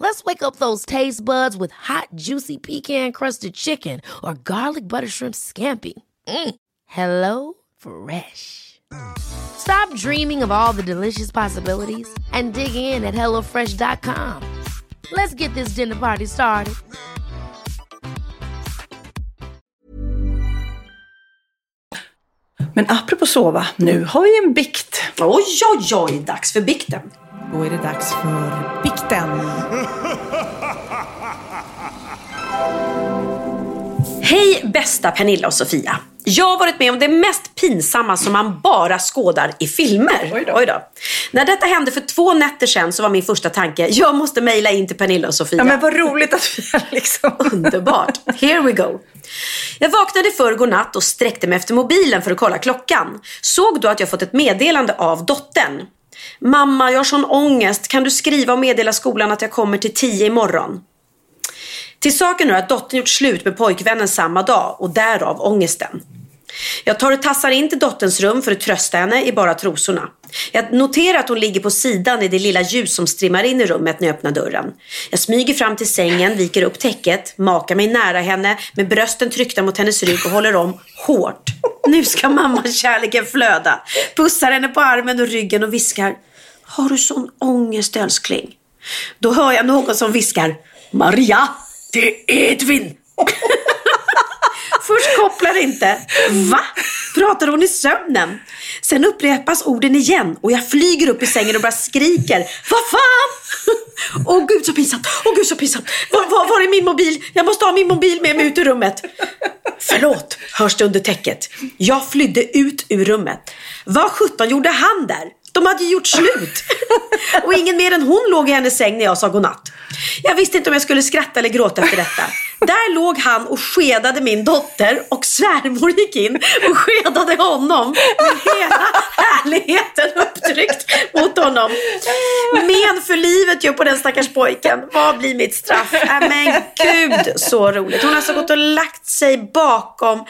Let's wake up those taste buds with hot, juicy pecan-crusted chicken or garlic butter shrimp scampi. Mm. Hello Fresh. Stop dreaming of all the delicious possibilities and dig in at HelloFresh.com. Let's get this dinner party started. Men apropå sova, nu har vi en bikt. Oj, oj, oj, dags för bikten. Då är det dags för bikten. Hej bästa Pernilla och Sofia. Jag har varit med om det mest pinsamma som man bara skådar i filmer. Oj då. Oj då. När detta hände för två nätter sedan så var min första tanke, jag måste mejla in till Pernilla och Sofia. Ja men vad roligt att vi är liksom... Underbart. Here we go. Jag vaknade förrgår natt och sträckte mig efter mobilen för att kolla klockan. Såg då att jag fått ett meddelande av dottern. Mamma, jag har sån ångest. Kan du skriva och meddela skolan att jag kommer till tio imorgon? Till saken är att dottern gjort slut med pojkvännen samma dag och därav ångesten. Jag tar och tassar in till dotterns rum för att trösta henne i bara trosorna. Jag noterar att hon ligger på sidan i det lilla ljus som strimmar in i rummet när jag öppnar dörren. Jag smyger fram till sängen, viker upp täcket, makar mig nära henne med brösten tryckta mot hennes rygg och håller om hårt. Nu ska mamma kärleken flöda. Pussar henne på armen och ryggen och viskar. Har du sån ångest älskling? Då hör jag någon som viskar. Maria, det är Edvin. Först kopplar inte. Va? Pratar hon i sömnen? Sen upprepas orden igen och jag flyger upp i sängen och bara skriker. Vad fan? Åh gud så pinsamt. Åh gud så pinsamt. Var, var, var är min mobil? Jag måste ha min mobil med mig ut ur rummet. Förlåt, hörs det under täcket. Jag flydde ut ur rummet. Vad sjutton gjorde han där? De hade ju gjort slut. Och ingen mer än hon låg i hennes säng när jag sa godnatt. Jag visste inte om jag skulle skratta eller gråta efter detta. Där låg han och skedade min dotter och svärmor gick in och skedade honom med hela härligheten upptryckt honom. Men för livet ju på den stackars pojken. Vad blir mitt straff? Äh, men gud så roligt. Hon har alltså gått och lagt sig bakom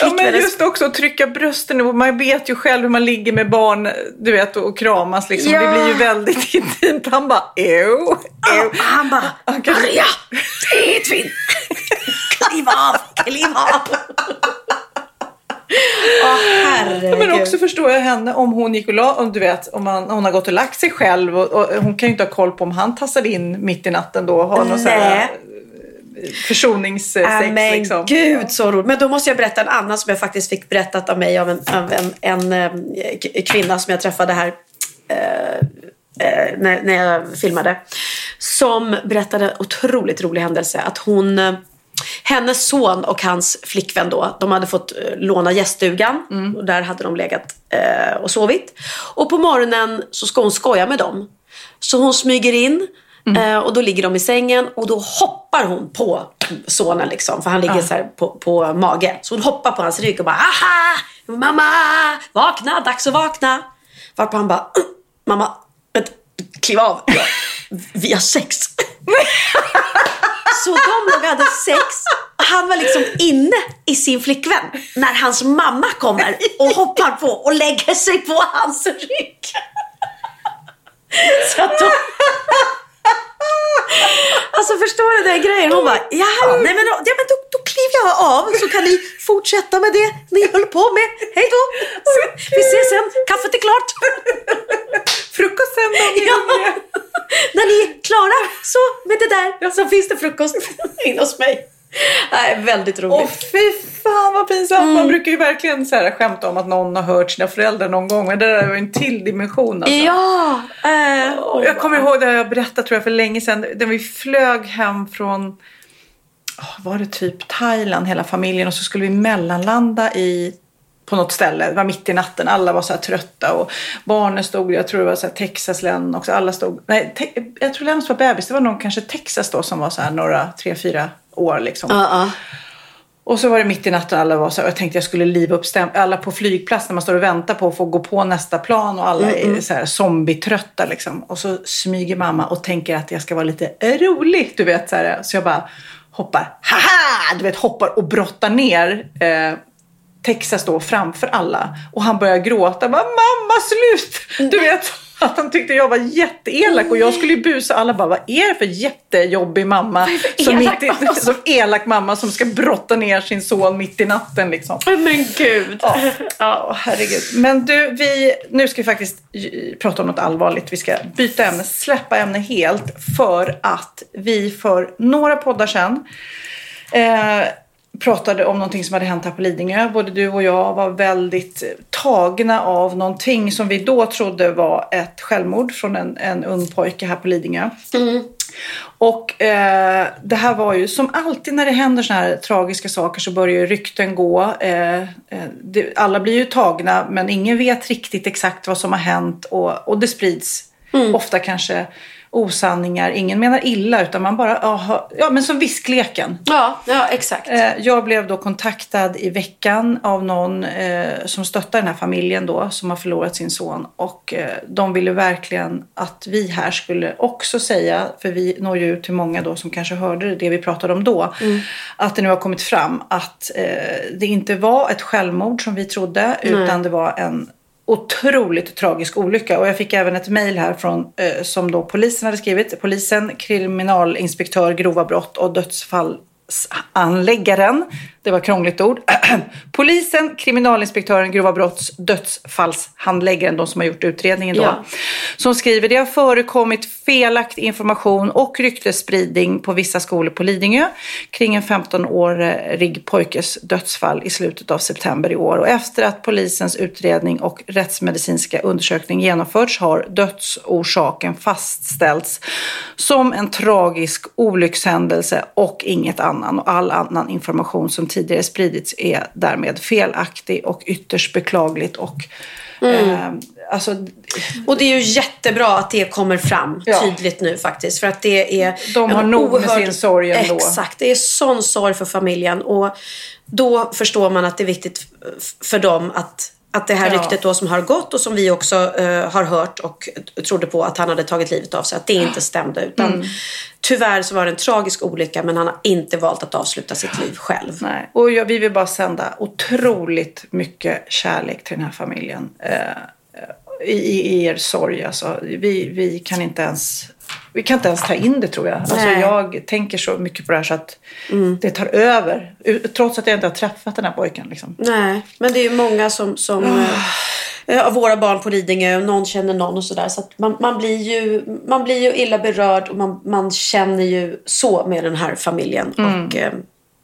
Ja men just också att trycka brösten. Man vet ju själv hur man ligger med barn, du vet, och kramas liksom. Ja. Det blir ju väldigt intimt. Han bara, ew, ew. Han bara, Maria, det är Edvin. Kliv av, kliv av. Herregud. Men också förstår jag henne om hon gick och la, om du vet, om man, hon har gått och lagt sig själv och, och hon kan ju inte ha koll på om han tassade in mitt i natten då och har någon sån här Nej. försoningssex Äh, men liksom. gud så roligt. Men då måste jag berätta en annan som jag faktiskt fick berättat av mig av en, av en, en, eh, kvinna som jag träffade här eh, eh, när, när jag filmade. Som berättade otroligt rolig händelse. Att hon, eh, hennes son och hans flickvän då, de hade fått eh, låna gäststugan. Och där hade de legat eh, och sovit. Och på morgonen så ska hon skoja med dem. Så hon smyger in eh, och då ligger de i sängen och då hoppar hon på sonen liksom. För han ligger Ja. så på, på mage. Så hon hoppar på hans rygg och bara aha! Mamma! Vakna! Dags att vakna! Varpå han bara "Mm, mamma, kliv av. Vi har sex. Så de låg hade sex. Han var liksom inne i sin flickvän när hans mamma kommer och hoppar på och lägger sig på hans rygg. Så att de... Alltså förstår du den grejen? Hon bara, jaha, nej men, ja, men då, då kliver jag av så kan ni fortsätta med det ni höll på med. Hej då! Vi ses sen, kaffet är klart. Frukost sen då. Ja. När ni är klara så med det där så finns det frukost inne hos mig. Nej, väldigt roligt. Åh fy fan vad pinsamt. Man brukar ju verkligen så här, skämta om att någon har hört sina föräldrar någon gång. Men det där var ju en till dimension alltså. Ja! Och jag kommer ihåg det jag berättat tror jag för länge sedan. När vi flög hem från var det typ Thailand hela familjen och så skulle vi mellanlanda i på något ställe. Det var mitt i natten. Alla var så här trötta och barnen stod, jag tror det var så här Texas län också. Alla stod, nej, te, jag tror Lens var bebis. Det var nog kanske Texas då som var så här några, tre, fyra år liksom. Ja, ja. Och så var det mitt i natten alla var så här, och jag tänkte jag skulle liva upp stäm- alla på flygplats när man står och väntar på att få gå på nästa plan och alla Mm, är så här zombietrötta liksom. Och så smyger mamma och tänker att jag ska vara lite rolig, du vet så här. Så jag bara hoppar, haha, du vet hoppar och brottar ner eh, Texas då framför alla. Och han börjar gråta, bara, mamma slut! Du vet. Att han tyckte jag var jätteelak och jag skulle ju busa. Alla bara, vad är det för jättejobbig mamma? Som, elak i, mamma? som elak mamma som ska brotta ner sin son mitt i natten liksom. Men gud. Ja, ja, herregud. Men du, vi, nu ska vi faktiskt prata om något allvarligt. Vi ska byta ämne, släppa ämne helt. För att vi för några poddar sedan eh, pratade om någonting som hade hänt här på Lidingö. Både du och jag var väldigt tagna av någonting som vi då trodde var ett självmord från en, en ung pojke här på Lidingö. Och eh, det här var ju som alltid när det händer såna här tragiska saker så börjar ju rykten gå. Eh, eh, det, alla blir ju tagna men ingen vet riktigt exakt vad som har hänt och, och det sprids ofta kanske osanningar. Ingen menar illa utan man bara, aha, ja men som viskleken. Ja, ja exakt. Eh, Jag blev då kontaktad i veckan av någon eh, som stöttar den här familjen då som har förlorat sin son. Och eh, de ville verkligen att vi här skulle också säga, för vi når ju ut till många då som kanske hörde det vi pratade om då, att det nu har kommit fram att det inte var ett självmord som vi trodde utan det var en otroligt tragisk olycka. Och jag fick även ett mejl här från, eh, som då polisen hade skrivit. Polisen, kriminalinspektör, grova brott och dödsfallsanläggaren. Det var krångligt ord. polisen, kriminalinspektören, grova brotts, dödsfallshandläggaren, de som har gjort utredningen då. Ja. Som skriver, det har förekommit felaktig information och ryktesspridning på vissa skolor på Lidingö kring en 15-årig pojkes dödsfall i slutet av september i år. Och efter att polisens utredning och rättsmedicinska undersökning genomförts har dödsorsaken fastställts som en tragisk olyckshändelse och inget annan. Och all annan information som tidigare spridits är därmed felaktig och ytterst beklagligt. Och, eh, alltså, Och det är ju jättebra att det kommer fram Ja. tydligt nu faktiskt. För att det är... De har nog med sin sorg ändå. Exakt. Det är sån sorg för familjen. Och då förstår man att det är viktigt för dem att att det här Ja. ryktet då som har gått och som vi också eh, har hört och trodde på att han hade tagit livet av sig, att det inte stämde. Utan Mm. tyvärr så var det en tragisk olycka men han har inte valt att avsluta sitt liv själv. Nej. Och jag, vi vill bara sända otroligt mycket kärlek till den här familjen. Eh, i, i er sorg. Alltså, vi, vi kan inte ens vi kan inte ens ta in det tror jag. Alltså, Nej. jag tänker så mycket på det här så att det tar över. Trots att jag inte har träffat den här pojken. Liksom. Nej, men det är ju många som, som eh, av våra barn på Lidingö, och någon känner någon och sådär. Så man, man, blir ju, man blir ju illa berörd och man, man känner ju så med den här familjen. Mm. Och eh,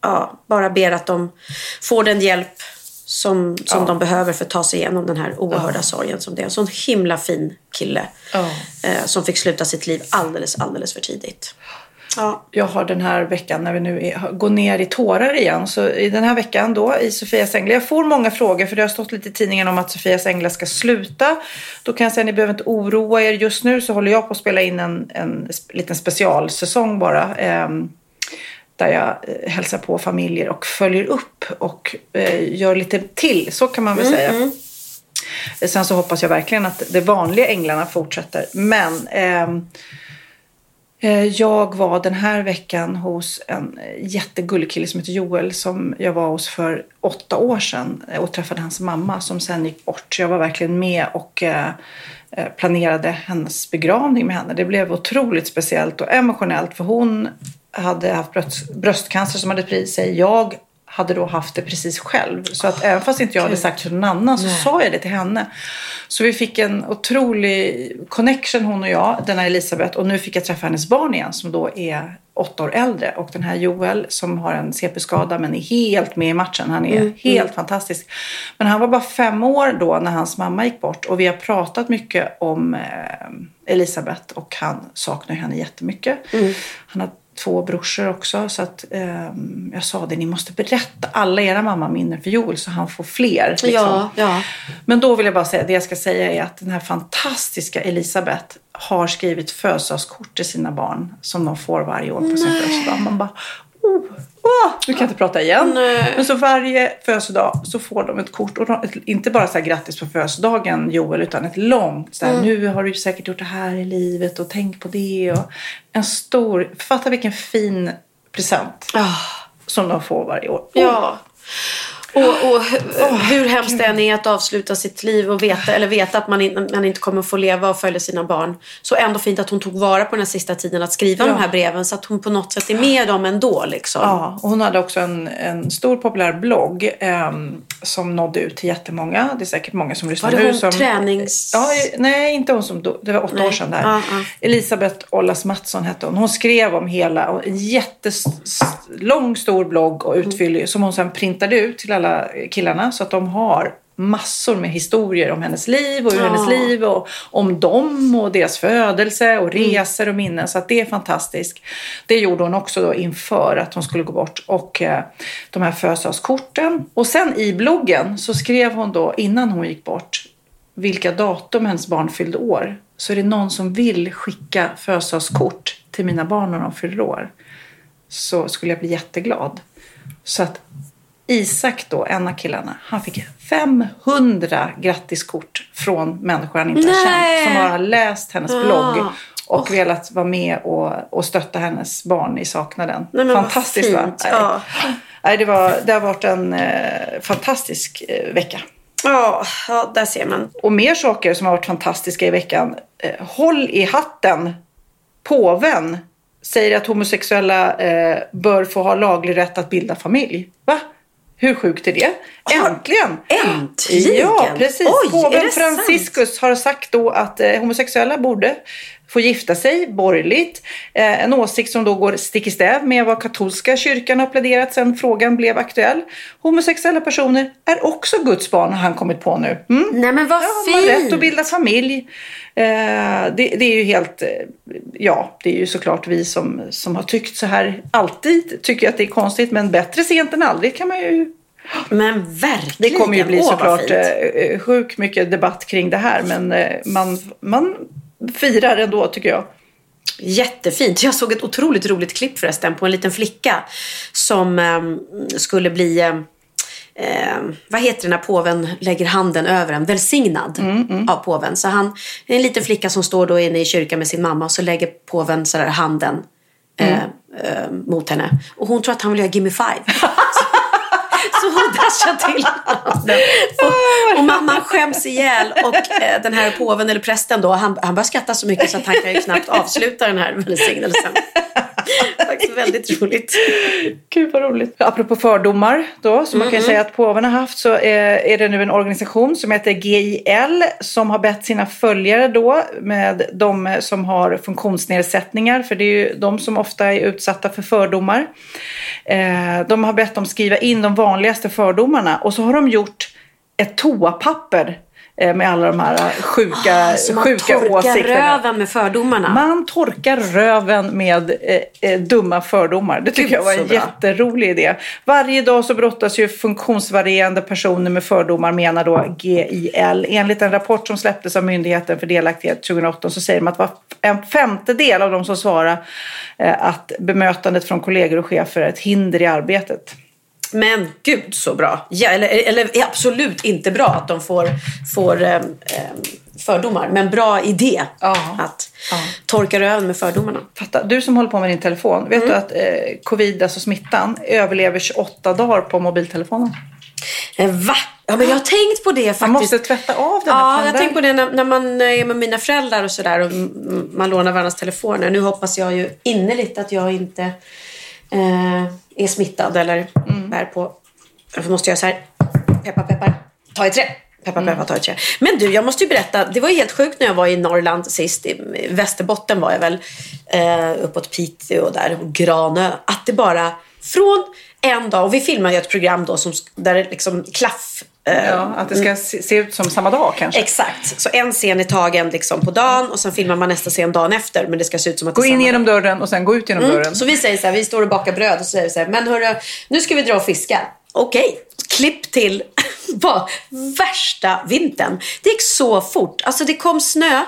ja, bara ber att de får den hjälp som, som Ja. de behöver för att ta sig igenom den här oerhörda sorgen som det är. En sån himla fin kille eh, som fick sluta sitt liv alldeles, alldeles för tidigt. Ja. jag har den här veckan när vi nu är, går ner i tårar igen. Så i den här veckan då i Sofias Änglar. Jag får många frågor för det har stått lite i tidningen om att Sofias Änglar ska sluta. Då kan jag säga att ni behöver inte oroa er. Just nu så håller jag på att spela in en, en liten specialsäsong bara. ehm, där jag eh, hälsar på familjer och följer upp och eh, gör lite till. Så kan man väl säga. Sen så hoppas jag verkligen att de vanliga änglarna fortsätter. Men ehm, eh, jag var den här veckan hos en eh, jättegullig kille som heter Joel som jag var hos för åtta år sedan eh, och träffade hans mamma som sen gick bort. Så jag var verkligen med och eh, eh, planerade hennes begravning med henne. Det blev otroligt speciellt och emotionellt för hon hade haft bröst, bröstcancer som hade spridit sig. Jag hade då haft det precis själv. Så att även fast inte jag hade sagt till någon annan så sa jag det till henne. Så vi fick en otrolig connection hon och jag, denna Elisabeth. Och nu fick jag träffa hennes barn igen som då är åtta år äldre. Och den här Joel som har en CP-skada men är helt med i matchen. Han är Mm, helt mm. fantastisk. Men han var bara fem år då när hans mamma gick bort. Och vi har pratat mycket om eh, Elisabeth och han saknar henne jättemycket. Mm. Han har två brorsor också. Så att ehm, jag sa det, ni måste berätta alla era mammaminnen för Joel så han får fler. liksom. Ja, ja. Men då vill jag bara säga, det jag ska säga är att den här fantastiska Elisabeth har skrivit födelsedagskort till sina barn som de får varje år på sin födelsedag. Man bara, Åh, nu kan jag inte prata igen. Men så varje födelsedag så får de ett kort. Och ett, inte bara så här grattis på födelsedagen Joel, utan ett långt. Så här, Mm. Nu har du säkert gjort det här i livet och tänk på det. Och en stor, fatta vilken fin present som de får varje år. Ah. Ja. Och, och hu- hur hemskt det än är att avsluta sitt liv och veta, eller veta att man, in, man inte kommer få leva och följa sina barn. Så ändå fint att hon tog vara på den här sista tiden att skriva Ja. de här breven så att hon på något sätt är med dem ändå. Liksom. Ja, och hon hade också en, en stor populär blogg ehm, som nådde ut till jättemånga. Det är säkert många som lyssnar Var det nu. hon som, tränings... Ja, nej, inte hon som. Det var åtta Nej. år sedan där. Ja, ja. Elisabeth Ollas Mattsson hette hon. Hon skrev om hela, en jättelång stor blogg och utfyllig som hon sen printade ut till alla killarna så att de har massor med historier om hennes liv och hur Ja. hennes liv och om dem och deras födelse och resor och minnen. Så att det är fantastiskt. Det gjorde hon också då inför att hon skulle gå bort. Och eh, de här födelsedagskorten. Och sen i bloggen så skrev hon då innan hon gick bort vilka datum hennes barn fyllde år. Så är det någon som vill skicka födelsedagskort till mina barn när de fyller år så skulle jag bli jätteglad. Så att Isak då, en av killarna, han fick 500 grattiskort från människor han inte har Nej. känt. Som har läst hennes Ah. blogg och velat vara med och, och stötta hennes barn i saknaden. Nej, Fantastiskt va? Nej. Ja. Nej, det, var, det har varit en eh, fantastisk eh, vecka. Ja, ja, där ser man. Och mer saker som har varit fantastiska i veckan. Eh, håll i hatten. Påven säger att homosexuella eh, bör få ha laglig rätt att bilda familj. Va? Hur sjukt är det? Äntligen! Äntligen! Ja, precis. Oj, Påven Franciscus har sagt då att eh, homosexuella borde få gifta sig borgerligt. Eh, en åsikt som då går stick i stäv med vad katolska kyrkan har pläderat sedan frågan blev aktuell. Homosexuella personer är också Guds barn har han kommit på nu. Mm? Nej men vad Ja, de har rätt fint! att bilda familj. Eh, det, det är ju helt, eh, ja, det är ju såklart vi som, som har tyckt så här alltid tycker att det är konstigt, men bättre sent än aldrig kan man ju Men verkligen. det kommer ju bli såklart fint. sjukt mycket debatt kring det här, men man, man firar ändå tycker jag. Jättefint. Jag såg ett otroligt roligt klipp förresten på en liten flicka som ehm, skulle bli eh, eh, vad heter det när påven lägger handen över en? Välsignad av påven. Så han, en liten flicka som står då inne i kyrkan med sin mamma och så lägger påven sådär handen eh, eh, mot henne. Och hon tror att han vill göra gimme five. Så hon dashar till. Och, och mamman skäms ihjäl. Och eh, den här påven eller prästen då, han, han börjar skratta så mycket så att han kan ju knappt avsluta den här välsignelsen. Faktiskt väldigt roligt. Gud vad roligt. Apropå fördomar då, så man kan ju säga att påven har haft så är, är det nu en organisation som heter GIL som har bett sina följare då med de som har funktionsnedsättningar, för det är ju de som ofta är utsatta för fördomar. Eh, de har bett dem skriva in de vanligaste fördomarna och så har de gjort ett toapapper eh, med alla de här sjuka, Så man sjuka torkar åsikterna. röven med fördomarna. Man torkar röven med eh, eh, dumma fördomar. Det tycker Gud, jag var en bra. jätterolig idé. Varje dag så brottas ju funktionsvarierande personer med fördomar menar då GIL. Enligt en rapport som släpptes av Myndigheten för delaktighet 2018 så säger de att var en femtedel av de som svarar eh, att bemötandet från kollegor och chefer är ett hinder i arbetet. Men gud så bra. Ja, eller, eller är absolut inte bra att de får, får eh, eh, fördomar. Men bra idé att torka röven med fördomarna. Fatta, du som håller på med din telefon, vet du att eh, covid, alltså smittan, överlever 28 dagar på mobiltelefonen? Eh, Va? Ja, men jag har tänkt på det faktiskt. Man måste tvätta av den. Ja, jag där. tänker på det när, när man är med mina föräldrar och sådär och mm, man lånar varandras telefoner. Nu hoppas jag ju innerligt att jag inte eh, är smittad eller bär på... Därför måste jag så här, peppar peppar, ta i trä. Peppar peppar, ta i trä. Men du, jag måste ju berätta. Det var ju helt sjukt när jag var i Norrland sist. I Västerbotten var jag väl. Eh, uppåt Piteå och där, och Granö. Att det bara från en dag, och vi filmar ju ett program då som, där liksom klaff Ja, att det ska se, se ut som samma dag kanske. Exakt. Så en scen är tagen liksom på dagen och sen filmar man nästa scen dagen efter. Men det ska se ut som att Gå in genom dörren och sen gå ut genom Mm. dörren. Så vi säger så här, vi står och bakar bröd och så säger vi så här, men hörru, nu ska vi dra och fiska. Okej, klipp till bara värsta vintern. Det gick så fort. Alltså det kom snö.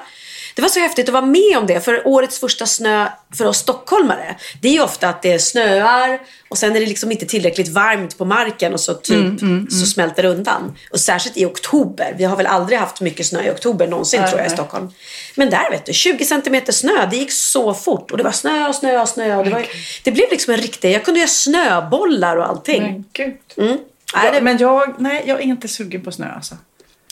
Det var så häftigt att vara med om det. För årets första snö för oss stockholmare, det är ju ofta att det snöar och sen är det liksom inte tillräckligt varmt på marken och så, typ, Mm, mm, mm. så smälter det undan. Och särskilt i oktober. Vi har väl aldrig haft mycket snö i oktober någonsin Nej, tror jag i nej. Stockholm. Men där vet du, 20 centimeter snö, det gick så fort. Och det var snö och snö och snö. Och det, var, det blev liksom en riktig, jag kunde göra snöbollar och allting. Men gud. Mm. Nej, det, Men jag, nej, jag är inte sugen på snö alltså.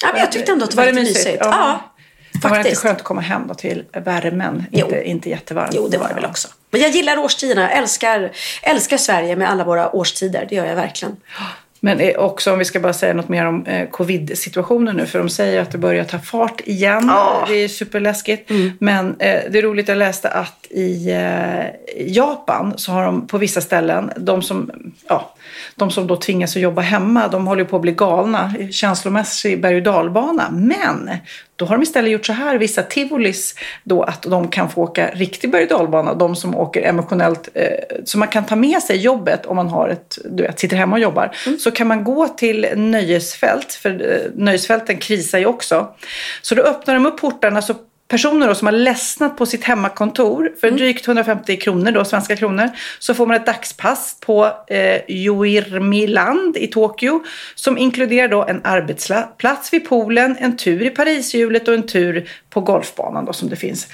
ja, men jag tyckte ändå att det var, lite mysigt. Ja. Ja, Det var inte faktiskt. skönt att komma hem då till värmen. Inte, inte jättevarmt. Jo, det var det väl också. Men jag gillar årstiderna. Jag älskar, älskar Sverige med alla våra årstider. Det gör jag verkligen. Men eh, också om vi ska bara säga något mer om eh, covid-situationen nu. För de säger att det börjar ta fart igen. Ja. Det är superläskigt. Mm. Men eh, det är roligt, jag läste att i eh, Japan så har de på vissa ställen, de som, ja, de som då tvingas att jobba hemma, de håller på att bli galna. Känslomässig berg och dalbana. Men då har de istället gjort så här, vissa tivolis, då att de kan få åka riktig berg och dalbana. De som åker emotionellt, eh, så man kan ta med sig jobbet om man har ett, du vet, sitter hemma och jobbar. Så kan man gå till nöjesfält, för eh, nöjesfälten krisar ju också. Så då öppnar de upp portarna så personer då som har ledsnat på sitt hemmakontor för drygt 150 kronor, då, svenska kronor, så får man ett dagspass på eh, Yoirmiland i Tokyo som inkluderar då en arbetsplats vid poolen, en tur i Parishjulet och en tur på golfbanan då, som det finns.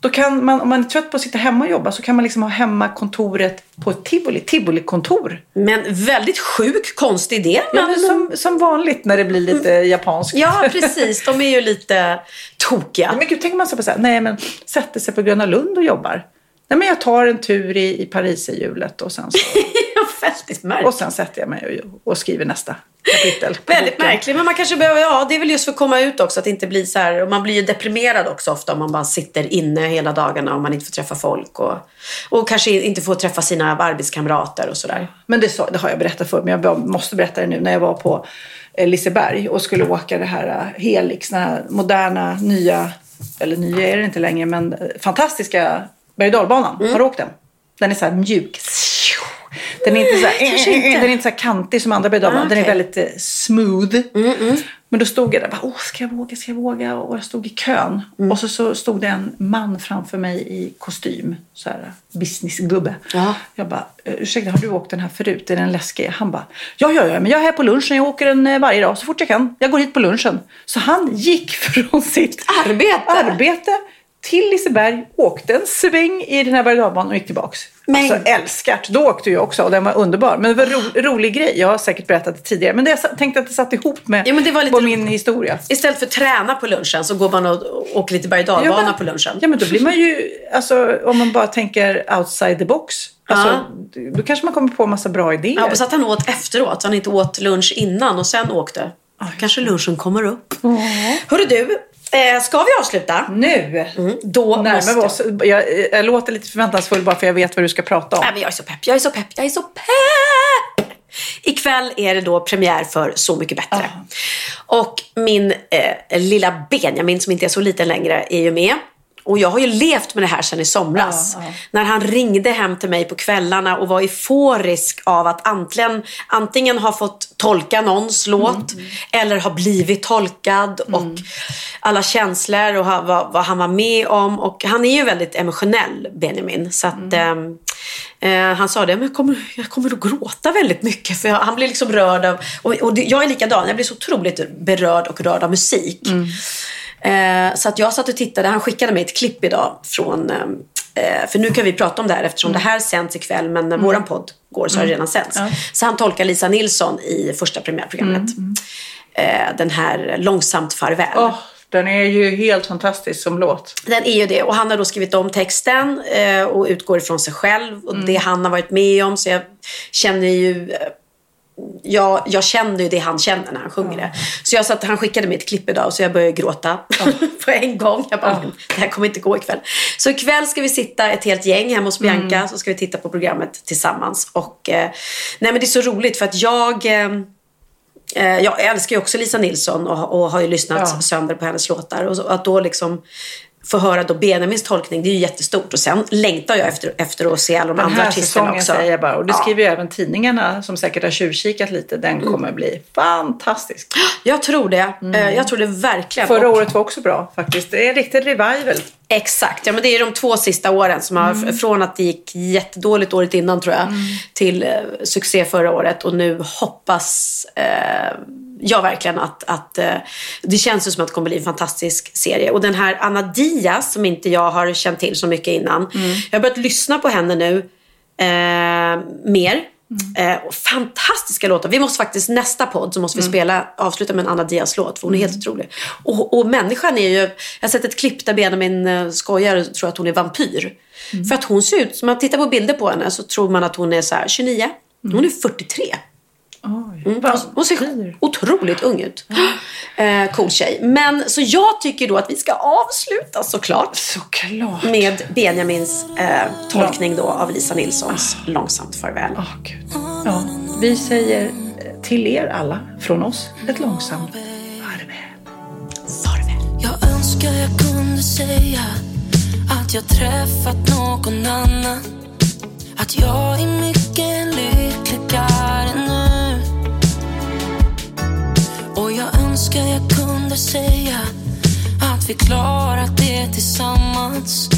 Då kan man, om man är trött på att sitta hemma och jobba så kan man liksom ha hemmakontoret på ett tivoli, tivolikontor. Men väldigt sjuk, konstig idé. Ja, Men, men som, som vanligt när det blir lite japanskt. ja, precis. De är ju lite tokiga. Men gud, tänker man så på så här, nej men sätter sig på Gröna Lund och jobbar. Nej men jag tar en tur i, i Pariserhjulet och sen så, väldigt märkligt. och sen sätter jag mig och, och skriver nästa kapitel. Väldigt märkligt. Men man kanske behöver, ja det är väl just för att komma ut också. Att inte blir så här, och man blir ju deprimerad också ofta om man bara sitter inne hela dagarna och man inte får träffa folk. Och, och kanske inte får träffa sina arbetskamrater och sådär. Men det, det har jag berättat för men jag måste berätta det nu. När jag var på eh, Liseberg och skulle åka det här eh, Helix, den här moderna, nya, eller nya är det inte längre, men eh, fantastiska berg och dalbanan. Mm. Har du åkt den? Den är så här mjuk. Den är inte så här, Kanske inte. den är inte så kantig som andra dalbanor. Ah, Den är väldigt eh, smooth. Men då stod jag där bara, Åh, ska jag våga, ska jag våga? Och jag stod i kön. Mm. Och så, så stod det en man framför mig i kostym. Så här businessgubbe. Ja. Jag bara, "Eh, ursäkta har du åkt den här förut? Är den läskig? Han bara, ja, ja, ja, men jag är här på lunchen. Jag åker den eh, varje dag så fort jag kan. Jag går hit på lunchen. Så han gick från sitt Arbete? arbete till Liseberg, åkte en sväng i den här berg och gick tillbaks. Men- Alltså älskat. Då åkte jag också och den var underbar. Men det var en ro, rolig grej. Jag har säkert berättat det tidigare. Men det jag tänkte att det satt ihop med Ja, men det var lite- på min historia. Istället för att träna på lunchen så går man och åker lite berg och Ja, men- på lunchen. Ja men då blir man ju, alltså om man bara tänker outside the box. Alltså, Då kanske man kommer på en massa bra idéer. Jag hoppas att han åt efteråt, så han inte åt lunch innan och sen åkte. Kanske lunchen kommer upp. Hörru du, eh, ska vi avsluta? Nu Då närmar vi oss. Jag, jag låter lite förväntansfull bara för jag vet vad du ska prata om. Nej, men jag är så pepp, jag är så pepp, jag är så pepp! Ikväll är det då premiär för Så mycket bättre. Och min eh, lilla Benjamin som inte är så liten längre är ju med. Och jag har ju levt med det här sedan i somras. Ja, ja. När han ringde hem till mig på kvällarna och var euforisk av att antingen, antingen ha fått tolka någons låt eller ha blivit tolkad. Och alla känslor och ha, vad, vad han var med om. Och han är ju väldigt emotionell, Benjamin. Så att, ehm, eh, han sa det, men jag kommer, jag kommer att gråta väldigt mycket. För jag, han blir liksom rörd av, och, och jag är likadan, jag blir så otroligt berörd och rörd av musik. Eh, så att jag satt och tittade, han skickade mig ett klipp idag från eh, för nu kan vi prata om det här eftersom det här sänds ikväll men när våran podd går så har det redan sänts. Ja. Så han tolkar Lisa Nilsson i första premiärprogrammet. Eh, den här Långsamt farväl. Åh, den är ju helt fantastisk som låt. Den är ju det. Och han har då skrivit om texten eh, och utgår ifrån sig själv och Mm. det han har varit med om. Så jag känner ju... Jag, jag känner ju det han känner när han sjunger det. Så jag satt, han skickade mig ett klipp idag så jag började gråta på en gång. Jag bara, "Men det här kommer inte gå ikväll. Så ikväll ska vi sitta ett helt gäng hemma hos Bianca. Mm. Så ska vi titta på programmet tillsammans. Och, eh, nej men det är så roligt för att jag... Eh, Eh, jag älskar ju också Lisa Nilsson och, och har ju lyssnat Ja. sönder på hennes låtar. Och så, att då liksom få höra då Benjamins tolkning, det är ju jättestort. Och sen längtar jag efter, efter att se alla de Den andra artisterna också. säger jag bara. Och det Ja. skriver ju även tidningarna som säkert har tjuvkikat lite. Den Mm. kommer bli fantastisk. Jag tror det. Eh, Jag tror det verkligen. Förra året var också bra faktiskt. Det är en riktig revival. Exakt, ja men det är de två sista åren som har, Mm. från att det gick jättedåligt året innan tror jag, till eh, succé förra året och nu hoppas eh, jag verkligen att, att eh, det känns ju som att det kommer bli en fantastisk serie. Och den här Anna Diaz som inte jag har känt till så mycket innan, jag har börjat lyssna på henne nu eh, mer. Eh, och fantastiska låtar. Vi måste faktiskt nästa podd så måste vi spela, avsluta med en Anna Diaz-låt för hon är helt otrolig. Och, och människan är ju, jag har sett ett klipp där Benjamin eh, skojar och tror att hon är vampyr. För att hon ser ut, som man tittar på bilder på henne så tror man att hon är så här 29. Hon är 43. Mm, hon, ser otroligt ung ut. Eh, cool tjej. Men så jag tycker då att vi ska avsluta såklart. Såklart. Med Benjamins eh, tolkning då av Lisa Nilssons Långsamt farväl. Ja, vi säger eh, till er alla från oss ett långsamt Jag önskar jag kunde säga att jag träffat någon annan. Att jag är mycket lyckligare nu. Och jag önskar jag kunde säga att vi klarat det tillsammans.